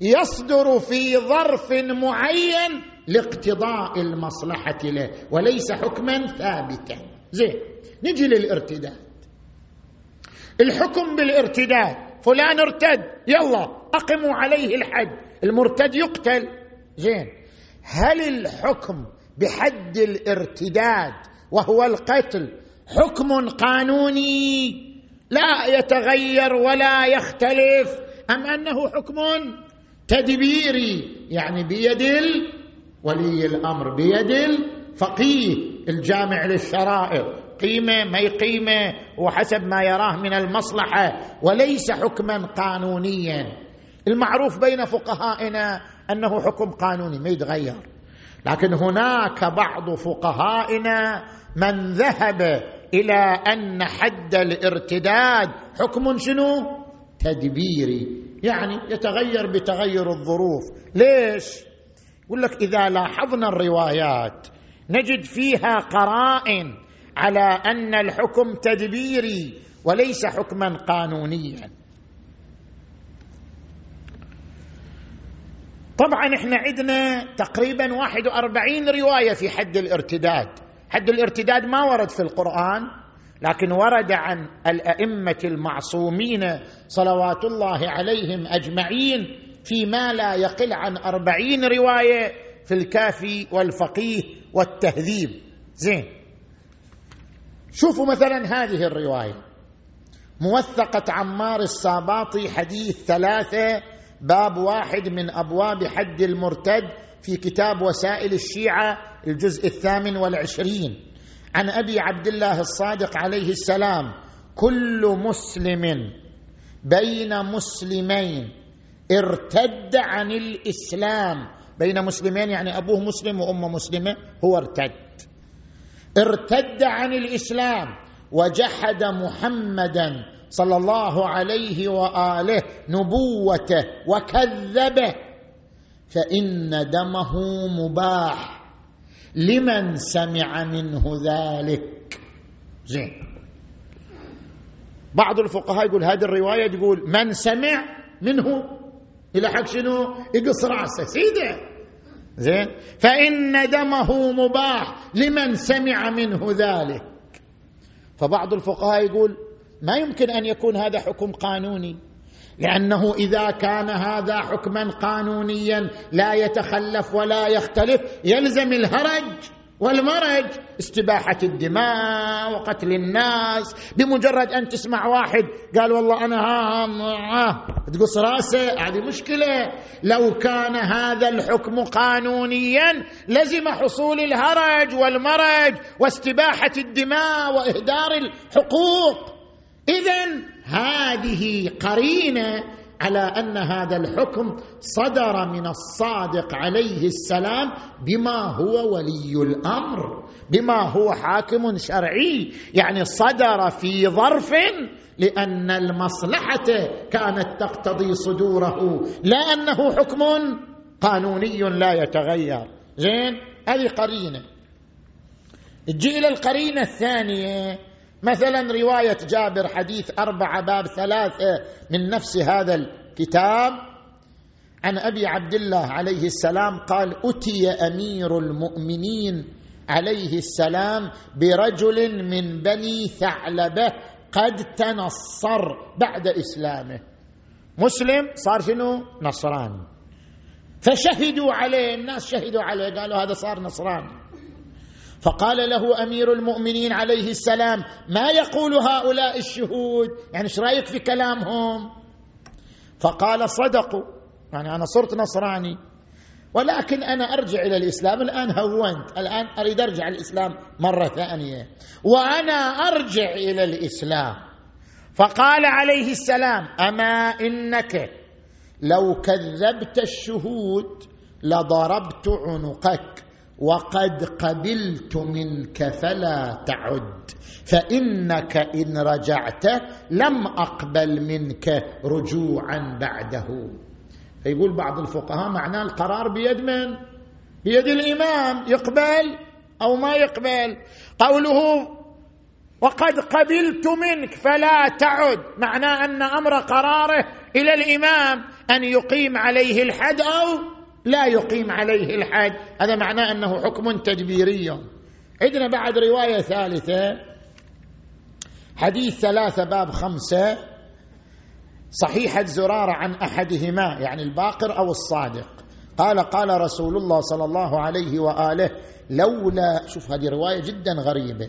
يصدر في ظرف معين لاقتضاء المصلحة له وليس حكما ثابتا. زين نجي للارتداد. الحكم بالارتداد فلان ارتد يلا أقموا عليه الحد المرتد يقتل. زين هل الحكم بحد الارتداد وهو القتل حكم قانوني لا يتغير ولا يختلف. أم أنه حكم تدبيري؟ يعني بيد ولي الأمر بيد الفقيه الجامع للشرائع. قيمة ما يقيمه وحسب ما يراه من المصلحة وليس حكما قانونيا. المعروف بين فقهائنا أنه حكم قانوني ما يتغير. لكن هناك بعض فقهائنا من ذهب إلى أن حد الارتداد. حكم شنو؟ تدبيري يعني يتغير بتغير الظروف. ليش؟ يقول لك إذا لاحظنا الروايات نجد فيها قرائن على أن الحكم تدبيري وليس حكما قانونيا. طبعا إحنا عندنا تقريبا 41 رواية في حد الارتداد. حد الارتداد ما ورد في القرآن لكن ورد عن الأئمة المعصومين صلوات الله عليهم أجمعين فيما لا يقل عن أربعين رواية في الكافي والفقيه والتهذيب. زين. شوفوا مثلا هذه الرواية. موثقة عمار الساباطي حديث ثلاثة باب واحد من أبواب حد المرتد في كتاب وسائل الشيعة الجزء الثامن والعشرين. عن أبي عبد الله الصادق عليه السلام كل مسلم بين مسلمين ارتد عن الإسلام. بين مسلمين يعني أبوه مسلم وامه مسلمة هو ارتد. ارتد عن الإسلام وجحد محمدا صلى الله عليه وآله نبوته وكذبه فإن دمه مباح. لمن سمع منه ذلك؟ زين. بعض الفقهاء يقول هذه الرواية تقول من سمع منه إلى حق شنو؟ يقص رأسه. سيده زين. فإن دمه مباح. لمن سمع منه ذلك؟ فبعض الفقهاء يقول ما يمكن أن يكون هذا حكم قانوني. لأنه إذا كان هذا حكما قانونيا لا يتخلف ولا يختلف يلزم الهرج والمرج استباحة الدماء وقتل الناس بمجرد أن تسمع واحد قال والله أنا ها, ها تقص راسه هذه مشكلة. لو كان هذا الحكم قانونيا لزم حصول الهرج والمرج واستباحة الدماء وإهدار الحقوق. اذا هذه قرينة على أن هذا الحكم صدر من الصادق عليه السلام بما هو ولي الأمر بما هو حاكم شرعي يعني صدر في ظرف لأن المصلحة كانت تقتضي صدوره لا أنه حكم قانوني لا يتغير. زين؟ هذه قرينة. تجي إلى القرينة الثانية. مثلا رواية جابر حديث أربعة باب ثلاثة من نفس هذا الكتاب. عن أبي عبد الله عليه السلام قال اتي أمير المؤمنين عليه السلام برجل من بني ثعلبة قد تنصر بعد إسلامه. مسلم صار شنو؟ نصراني. فشهدوا عليه الناس شهدوا عليه قالوا هذا صار نصراني. فقال له أمير المؤمنين عليه السلام ما يقول هؤلاء الشهود؟ يعني إيش رأيك في كلامهم؟ فقال صدقوا يعني أنا صرت نصراني. ولكن أنا أرجع إلى الإسلام. الآن هونت. الآن أريد أرجع الإسلام مرة ثانية. وأنا أرجع إلى الإسلام. فقال عليه السلام أما إنك لو كذبت الشهود لضربت عنقك. وقد قبلت منك فلا تعد فإنك إن رجعت لم أقبل منك رجوعا بعده. فيقول بعض الفقهاء معناه القرار بيد من؟ بيد الإمام يقبل أو ما يقبل؟ قوله وقد قبلت منك فلا تعد معناه أن أمر قراره إلى الإمام أن يقيم عليه الحد أو لا يقيم عليه الحد هذا معناه أنه حكم تدبيري. عندنا بعد رواية ثالثة. حديث ثلاثة باب خمسة. صحيحه زراره عن أحدهما يعني الباقر أو الصادق. قال قال رسول الله صلى الله عليه وآله لولا شوف هذه رواية جدا غريبة.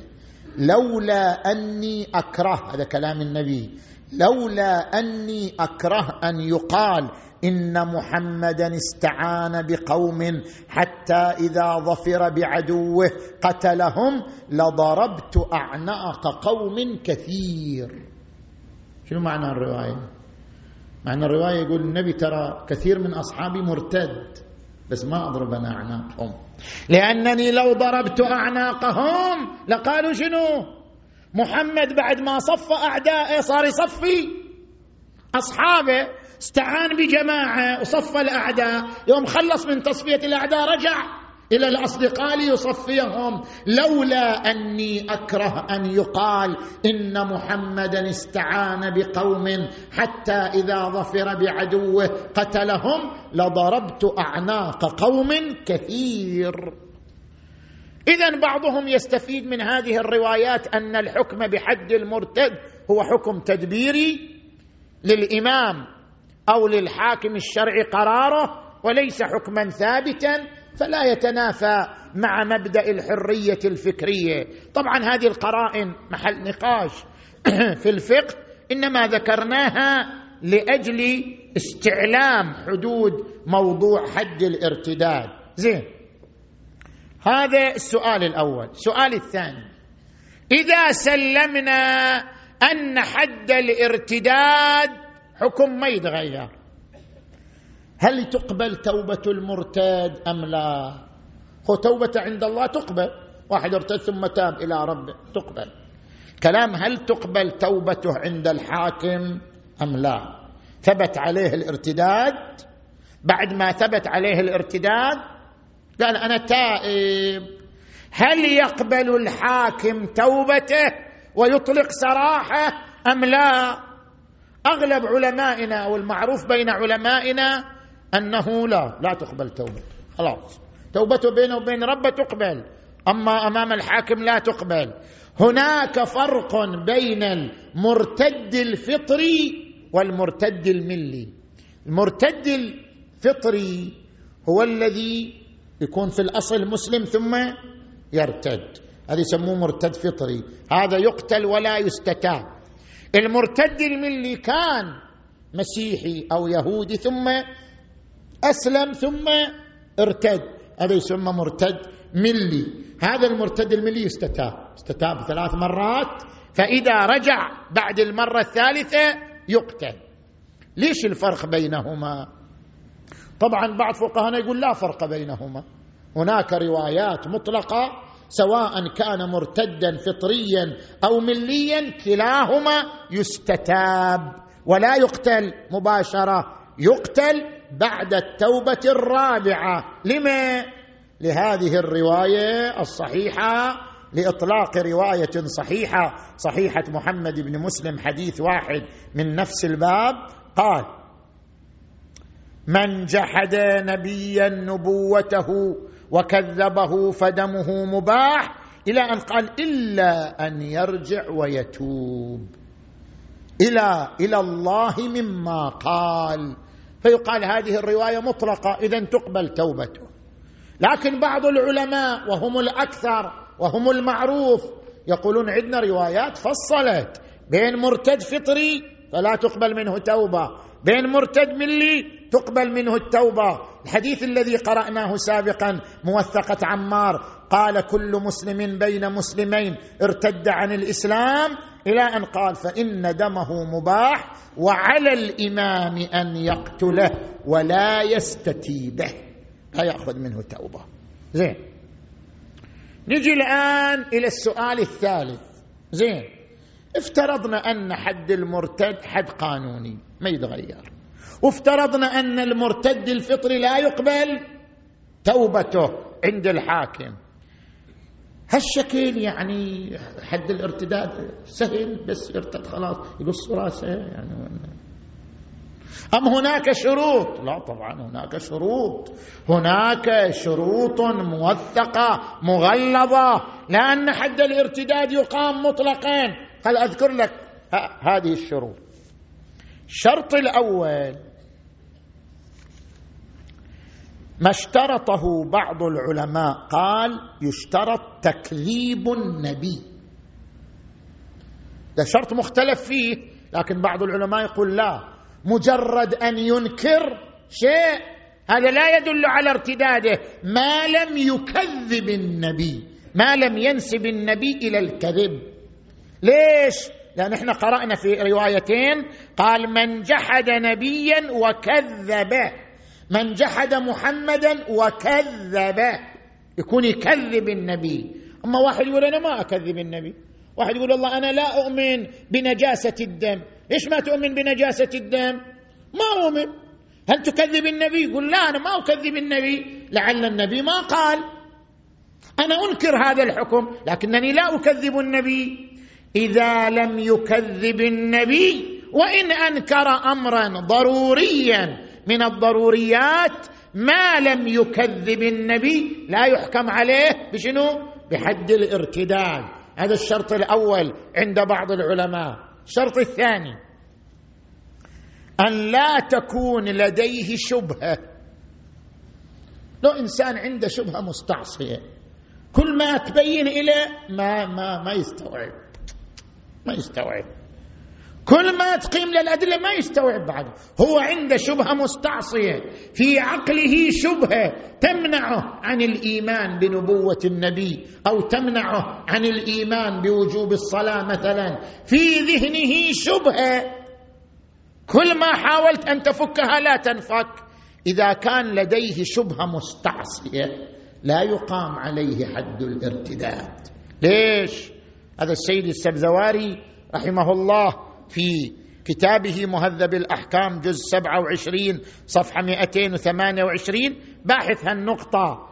لولا أني أكره هذا كلام النبي. لولا أني أكره أن يقال إن محمدا استعان بقوم حتى إذا ظفر بعدوه قتلهم لضربت أعناق قوم كثير. شنو معنى الرواية؟ معنى الرواية يقول النبي ترى كثير من أصحابي مرتد بس ما أضرب أنا اعناقهم لأنني لو ضربت أعناقهم لقالوا شنو؟ محمد بعد ما صف أعدائه صار يصفي أصحابه استعان بجماعة وصف الأعداء. يوم خلص من تصفية الأعداء رجع إلى الأصدقاء ليصفيهم. لولا أني أكره أن يقال إن محمدا استعان بقوم حتى إذا ظفر بعدوه قتلهم لضربت أعناق قوم كثير. اذا بعضهم يستفيد من هذه الروايات أن الحكم بحد المرتد هو حكم تدبيري للإمام. أو للحاكم الشرعي قراره وليس حكما ثابتا فلا يتنافى مع مبدأ الحرية الفكرية. طبعا هذه القرائن محل نقاش في الفقه إنما ذكرناها لأجل استعلام حدود موضوع حد الارتداد. زين هذا السؤال الأول. السؤال الثاني إذا سلمنا أن حد الارتداد حكم ما يتغير. هل تقبل توبة المرتد أم لا؟ هو توبة عند الله تقبل واحد ارتد ثم تاب إلى ربه تقبل. كلام هل تقبل توبته عند الحاكم أم لا؟ ثبت عليه الارتداد؟ بعد ما ثبت عليه الارتداد؟ قال أنا تائب. هل يقبل الحاكم توبته ويطلق سراحة أم لا؟ أغلب علمائنا أو المعروف بين علمائنا أنه لا لا تقبل توبته خلاص. توبته بينه وبين ربه تقبل أما أمام الحاكم لا تقبل. هناك فرق بين المرتد الفطري والمرتد الملي. المرتد الفطري هو الذي يكون في الأصل مسلم ثم يرتد. هذا يسموه مرتد فطري. هذا يقتل ولا يستتاب. المرتد الملي كان مسيحي أو يهودي ثم أسلم ثم ارتد. هذا يسمى مرتد ملي. هذا المرتد الملي يستتاب استتاب ثلاث مرات فإذا رجع بعد المرة الثالثة يقتل. ليش الفرق بينهما؟ طبعا بعض فقهاء يقول لا فرق بينهما. هناك روايات مطلقة سواء كان مرتدا فطريا أو مليا كلاهما يستتاب ولا يقتل مباشرة يقتل بعد التوبة الرابعة لما؟ لهذه الرواية الصحيحة لإطلاق رواية صحيحة صحيحة محمد بن مسلم حديث واحد من نفس الباب قال من جحد نبيا نبوته وكذبه فدمه مباح إلى أن قال إلا أن يرجع ويتوب. إلى إلى الله مما قال. فيقال هذه الرواية مطلقة اذا تقبل توبته. لكن بعض العلماء وهم الأكثر وهم المعروف يقولون عندنا روايات فصلت. بين مرتد فطري فلا تقبل منه توبة. بين مرتد ملي تقبل منه التوبة. الحديث الذي قرأناه سابقا موثقة عمار قال كل مسلم بين مسلمين ارتد عن الإسلام إلى أن قال فإن دمه مباح وعلى الإمام أن يقتله ولا يستتيبه لا ياخذ منه توبة. زين. نجي الآن إلى السؤال الثالث. زين. افترضنا أن حد المرتد حد قانوني ما يتغير؟ وافترضنا أن المرتد الفطري لا يقبل توبته عند الحاكم. هالشكل يعني حد الارتداد سهل بس ارتد خلاص يقص راسه يعني. أم هناك شروط؟ لا طبعا هناك شروط. هناك شروط موثقة مغلظة. لأن حد الارتداد يقام مطلقا. هل أذكر لك هذه الشروط. الشرط الأول ما اشترطه بعض العلماء. قال يشترط تكذيب النبي. ده شرط مختلف فيه لكن بعض العلماء يقول لا. مجرد أن ينكر شيء هذا لا يدل على ارتداده. ما لم يكذب النبي ما لم ينسب النبي إلى الكذب. ليش؟ لأن إحنا قرأنا في روايتين قال من جحد نبيا وكذبه. من جحد محمدا وكذبه يكون يكذب النبي. أما واحد يقول أنا ما أكذب النبي. واحد يقول الله أنا لا أؤمن بنجاسة الدم. ليش ما تؤمن بنجاسة الدم؟ ما أؤمن. هل تكذب النبي؟ يقول لا أنا ما أكذب النبي. لعل النبي ما قال. أنا أنكر هذا الحكم لكنني لا أكذب النبي. إذا لم يكذب النبي وإن أنكر أمرا ضروريا من الضروريات ما لم يكذب النبي لا يحكم عليه بشنو؟ بحد الارتداد. هذا الشرط الأول عند بعض العلماء. الشرط الثاني أن لا تكون لديه شبهة. لو إنسان عنده شبهة مستعصية كل ما تبين إليه ما ما ما يستوعب. ما يستوعب. كل ما تقيم للأدلة ما يستوعب بعده. هو عنده شبهة مستعصية. في عقله شبهة تمنعه عن الإيمان بنبوة النبي أو تمنعه عن الإيمان بوجوب الصلاة مثلا. في ذهنه شبهة. كل ما حاولت أن تفكها لا تنفك. إذا كان لديه شبهة مستعصية لا يقام عليه حد الارتداد. ليش؟ هذا السيد السبزواري رحمه الله في كتابه مهذب الأحكام جزء 27 صفحة 228 باحث هالنقطة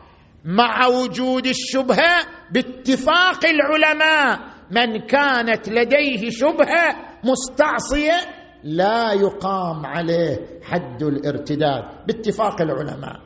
مع وجود الشبهة باتفاق العلماء من كانت لديه شبهة مستعصية لا يقام عليه حد الارتداد باتفاق العلماء.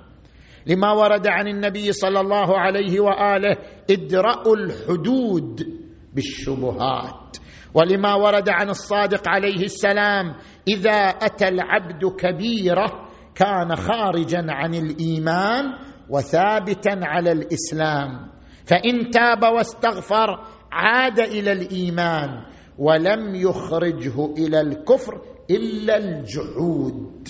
لما ورد عن النبي صلى الله عليه وآله ادرأوا الحدود بالشبهات. ولما ورد عن الصادق عليه السلام إذا أتى العبد كبيرة كان خارجا عن الإيمان وثابتا على الإسلام. فإن تاب واستغفر عاد إلى الإيمان ولم يخرجه إلى الكفر إلا الجحود.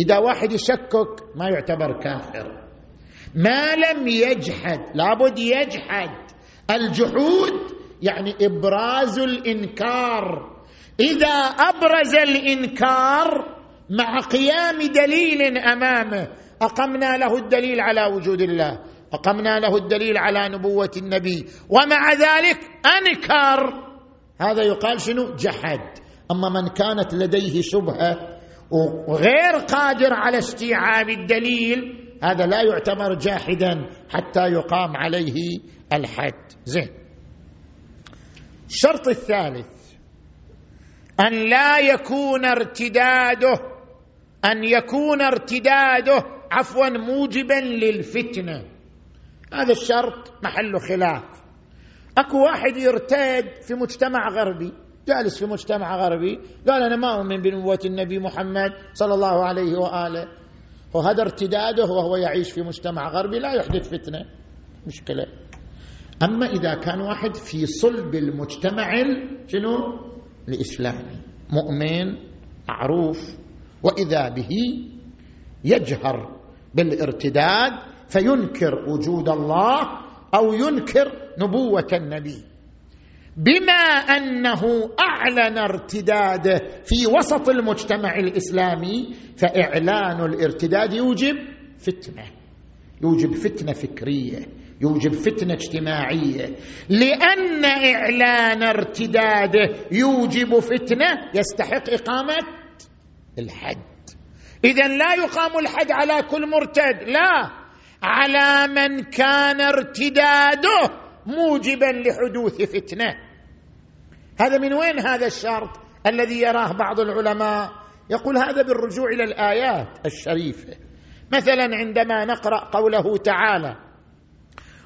إذا واحد يشكك ما يعتبر كافر. ما لم يجحد لابد يجحد. الجحود يعني إبراز الإنكار. إذا أبرز الإنكار مع قيام دليل امامه أقمنا له الدليل على وجود الله أقمنا له الدليل على نبوة النبي ومع ذلك أنكر. هذا يقال شنو؟ جحد. أما من كانت لديه شبهة وغير قادر على استيعاب الدليل هذا لا يعتبر جاحدا حتى يقام عليه الحد. زين. الشرط الثالث أن لا يكون ارتداده أن يكون ارتداده عفوا موجبا للفتنة. هذا الشرط محل خلاف. أكو واحد يرتد في مجتمع غربي جالس في مجتمع غربي قال أنا ما أؤمن بنبوة النبي محمد صلى الله عليه وآله. وهذا ارتداده وهو يعيش في مجتمع غربي لا يحدث فتنة. مشكلة. أما إذا كان واحد في صلب المجتمع شنو؟ الإسلامي. مؤمن معروف. وإذا به يجهر بالارتداد فينكر وجود الله أو ينكر نبوة النبي. بما أنه أعلن ارتداده في وسط المجتمع الإسلامي فإعلان الارتداد يوجب فتنة. يوجب فتنة فكرية. يوجب فتنة اجتماعية. لأن إعلان ارتداده يوجب فتنة يستحق إقامة الحد. إذا لا يقام الحد على كل مرتد لا. على من كان ارتداده موجبا لحدوث فتنة. هذا من وين هذا الشرط الذي يراه بعض العلماء؟ يقول هذا بالرجوع إلى الآيات الشريفة. مثلا عندما نقرأ قوله تعالى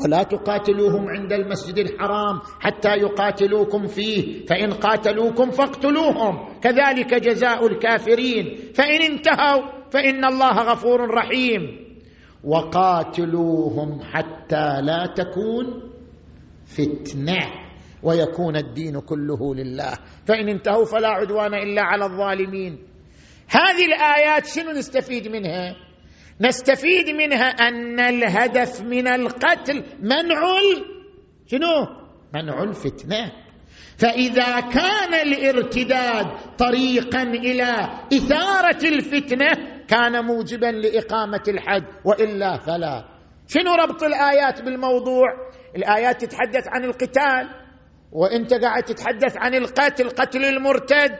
ولا تقاتلوهم عند المسجد الحرام حتى يقاتلوكم فيه. فإن قاتلوكم فاقتلوهم. كذلك جزاء الكافرين. فإن انتهوا فإن الله غفور رحيم. وقاتلوهم حتى لا تكون فتنة ويكون الدين كله لله. فإن انتهوا فلا عدوان إلا على الظالمين. هذه الآيات شنو نستفيد منها؟ نستفيد منها أن الهدف من القتل منع شنو؟ منع الفتنة. فإذا كان الارتداد طريقا إلى إثارة الفتنة كان موجبا لإقامة الحد وإلا فلا. شنو ربط الآيات بالموضوع؟ الآيات تتحدث عن القتال. وإنت قاعد تتحدث عن القتل قتل المرتد.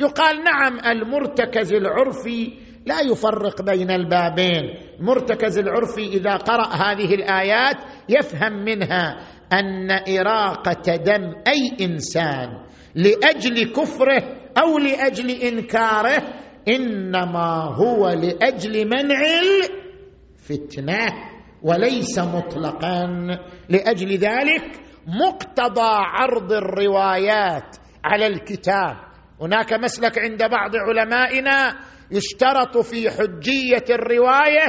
يقال نعم المرتكز العرفي لا يفرق بين البابين. المرتكز العرفي إذا قرأ هذه الآيات يفهم منها أن إراقة دم أي إنسان لأجل كفره أو لأجل إنكاره إنما هو لأجل منع الفتنة وليس مطلقا. لأجل ذلك مقتضى عرض الروايات على الكتاب. هناك مسلك عند بعض علمائنا يشترط في حجية الرواية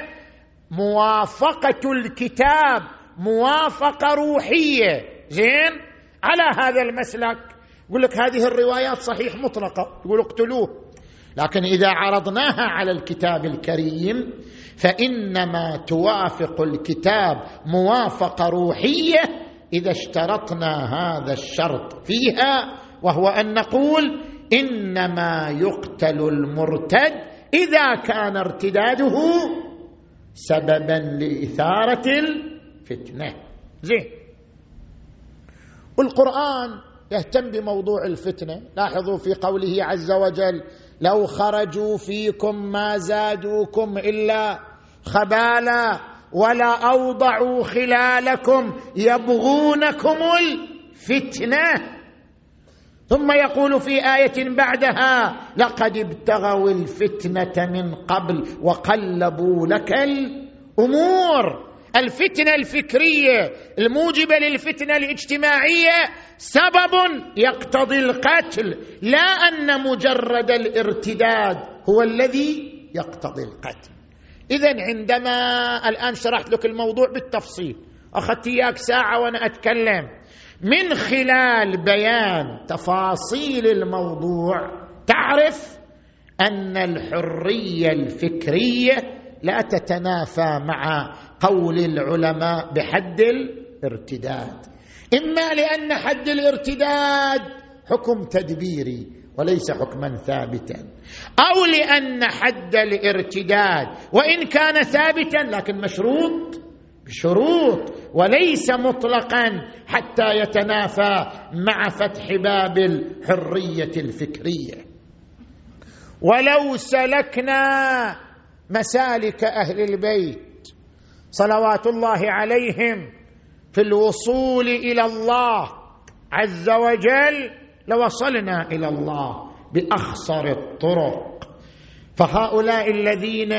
موافقة الكتاب موافقة روحية. زين؟ على هذا المسلك. يقول لك هذه الروايات صحيح مطلقة. يقول اقتلوه. لكن إذا عرضناها على الكتاب الكريم فإنما توافق الكتاب موافقة روحية إذا اشترطنا هذا الشرط فيها وهو أن نقول إنما يقتل المرتد إذا كان ارتداده سببا لإثارة الفتنة. زين. والقرآن يهتم بموضوع الفتنة. لاحظوا في قوله عز وجل لو خرجوا فيكم ما زادوكم إلا خبالا ولا أوضعوا خلالكم يبغونكم الفتنة. ثم يقول في آية بعدها لقد ابتغوا الفتنة من قبل وقلبوا لك الأمور. الفتنة الفكرية الموجبة للفتنة الاجتماعية سبب يقتضي القتل لا أن مجرد الارتداد هو الذي يقتضي القتل. اذا عندما الآن شرحت لك الموضوع بالتفصيل أخذت إياك ساعة وأنا أتكلم. من خلال بيان تفاصيل الموضوع تعرف أن الحرية الفكرية لا تتنافى مع قول العلماء بحد الارتداد. إما لأن حد الارتداد حكم تدبيري وليس حكما ثابتا. أو لأن حد الارتداد وإن كان ثابتا لكن مشروط بشروط وليس مطلقا حتى يتنافى مع فتح باب الحرية الفكرية. ولو سلكنا مسالك أهل البيت صلوات الله عليهم في الوصول إلى الله عز وجل لوصلنا إلى الله بأخصر الطرق. فهؤلاء الذين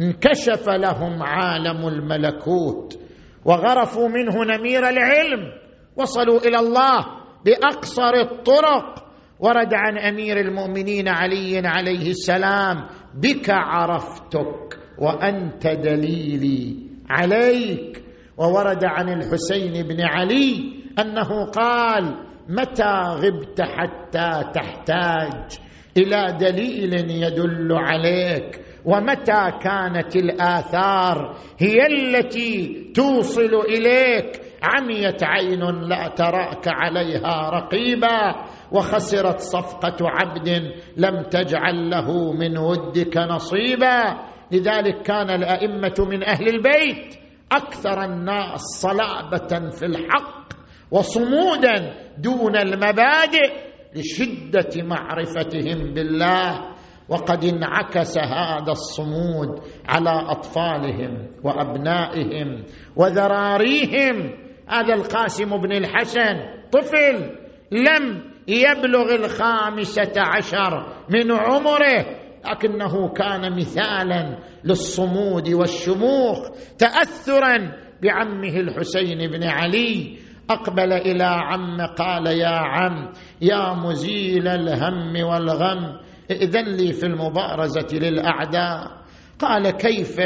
انكشف لهم عالم الملكوت وغرفوا منه نمير العلم وصلوا إلى الله بأقصر الطرق. ورد عن أمير المؤمنين علي عليه السلام بك عرفتك وأنت دليلي عليك. وورد عن الحسين بن علي أنه قال متى غبت حتى تحتاج إلى دليل يدل عليك؟ ومتى كانت الآثار هي التي توصل إليك؟ عميت عين لا تراك عليها رقيبا وخسرت صفقة عبد لم تجعل له من ودك نصيبا. لذلك كان الأئمة من أهل البيت أكثر الناس صلابة في الحق وصمودا دون المبادئ لشدة معرفتهم بالله. وقد انعكس هذا الصمود على أطفالهم وأبنائهم وذراريهم. هذا القاسم بن الحسن طفل لم يبلغ الخامسة عشر من عمره لكنه كان مثالا للصمود والشموخ تاثرا بعمه الحسين بن علي. أقبل إلى عم قال يا عم يا مزيل الهم والغم ائذن لي في المبارزة للأعداء. قال كيف؟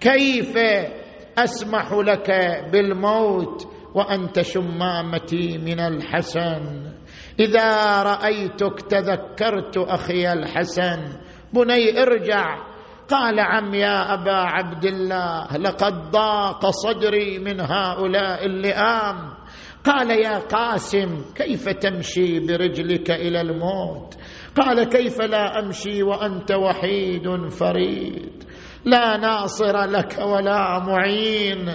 كيف أسمح لك بالموت وأنت شمامتي من الحسن؟ إذا رأيتك تذكرت أخي الحسن. بني ارجع. قال عم يا أبا عبد الله لقد ضاق صدري من هؤلاء اللئام. قال يا قاسم كيف تمشي برجلك إلى الموت؟ قال كيف لا أمشي وأنت وحيد فريد؟ لا ناصر لك ولا معين.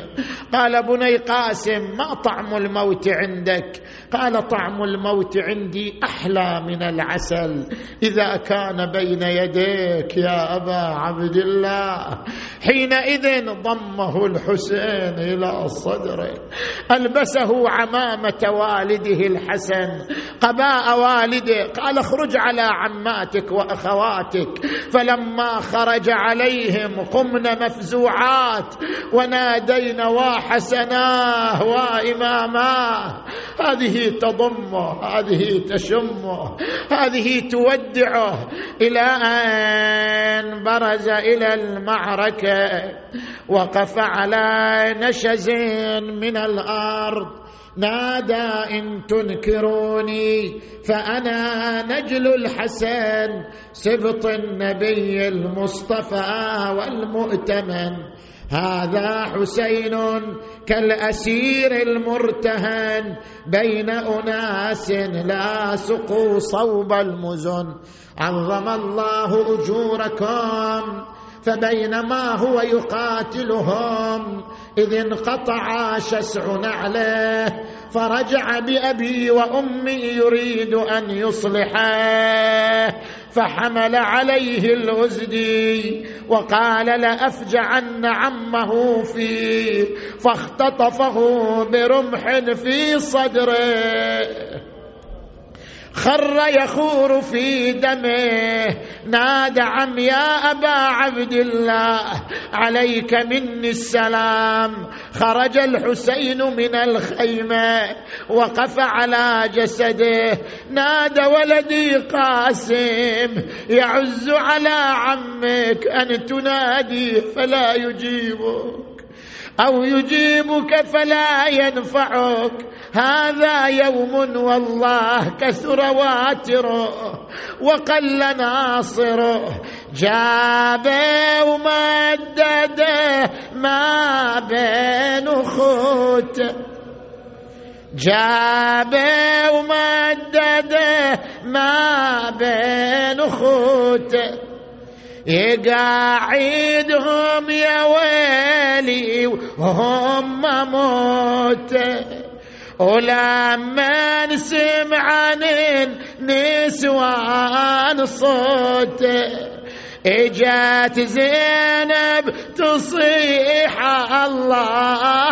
قال بني قاسم ما طعم الموت عندك؟ قال طعم الموت عندي أحلى من العسل. إذا كان بين يديك يا أبا عبد الله. حينئذ ضمه الحسين إلى صدره. ألبسه عمامة والده الحسن. قباء والده قال اخرج على عماتك وأخواتك. فلما خرج عليهم قمن مفزوعات ونادينا وحسناه واماماه هذه تضمه هذه تشمه هذه تودعه إلى أن برز إلى المعركة وقف على نشز من الأرض. نادى إن تنكروني فأنا نجل الحسن سبط النبي المصطفى والمؤتمن. هذا حسين كالأسير المرتهن بين أناس لا سقوا صوب المزن. عظم الله أجوركم. فبينما هو يقاتلهم إذ انقطع شسع نعله فرجع بأبي وأمي يريد أن يصلحه فحمل عليه الازدي وقال لأفجعن عمه فيه فاختطفه برمح في صدره. خر يخور في دمه نادى عم يا أبا عبد الله عليك مني السلام. خرج الحسين من الخيمة وقف على جسده. نادى ولدي قاسم يعز على عمك أن تنادي فلا يجيبك أو يجيبك فلا ينفعك. هذا يوم والله كثر واتره وقل ناصره. جاب ومدده ما بين خوته جاب ومدده ما بين خوته يقاعدهم يا ويلي وهم موت ولما نسمع عن النسوان صوت اجت زينب تصيح الله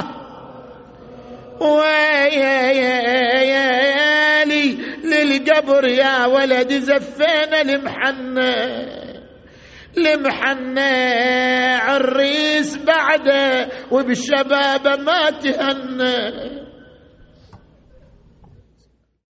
ويلي للقبر يا ولد زفينا المحنه لمحنا عريس بعده وبالشباب ما تهنى.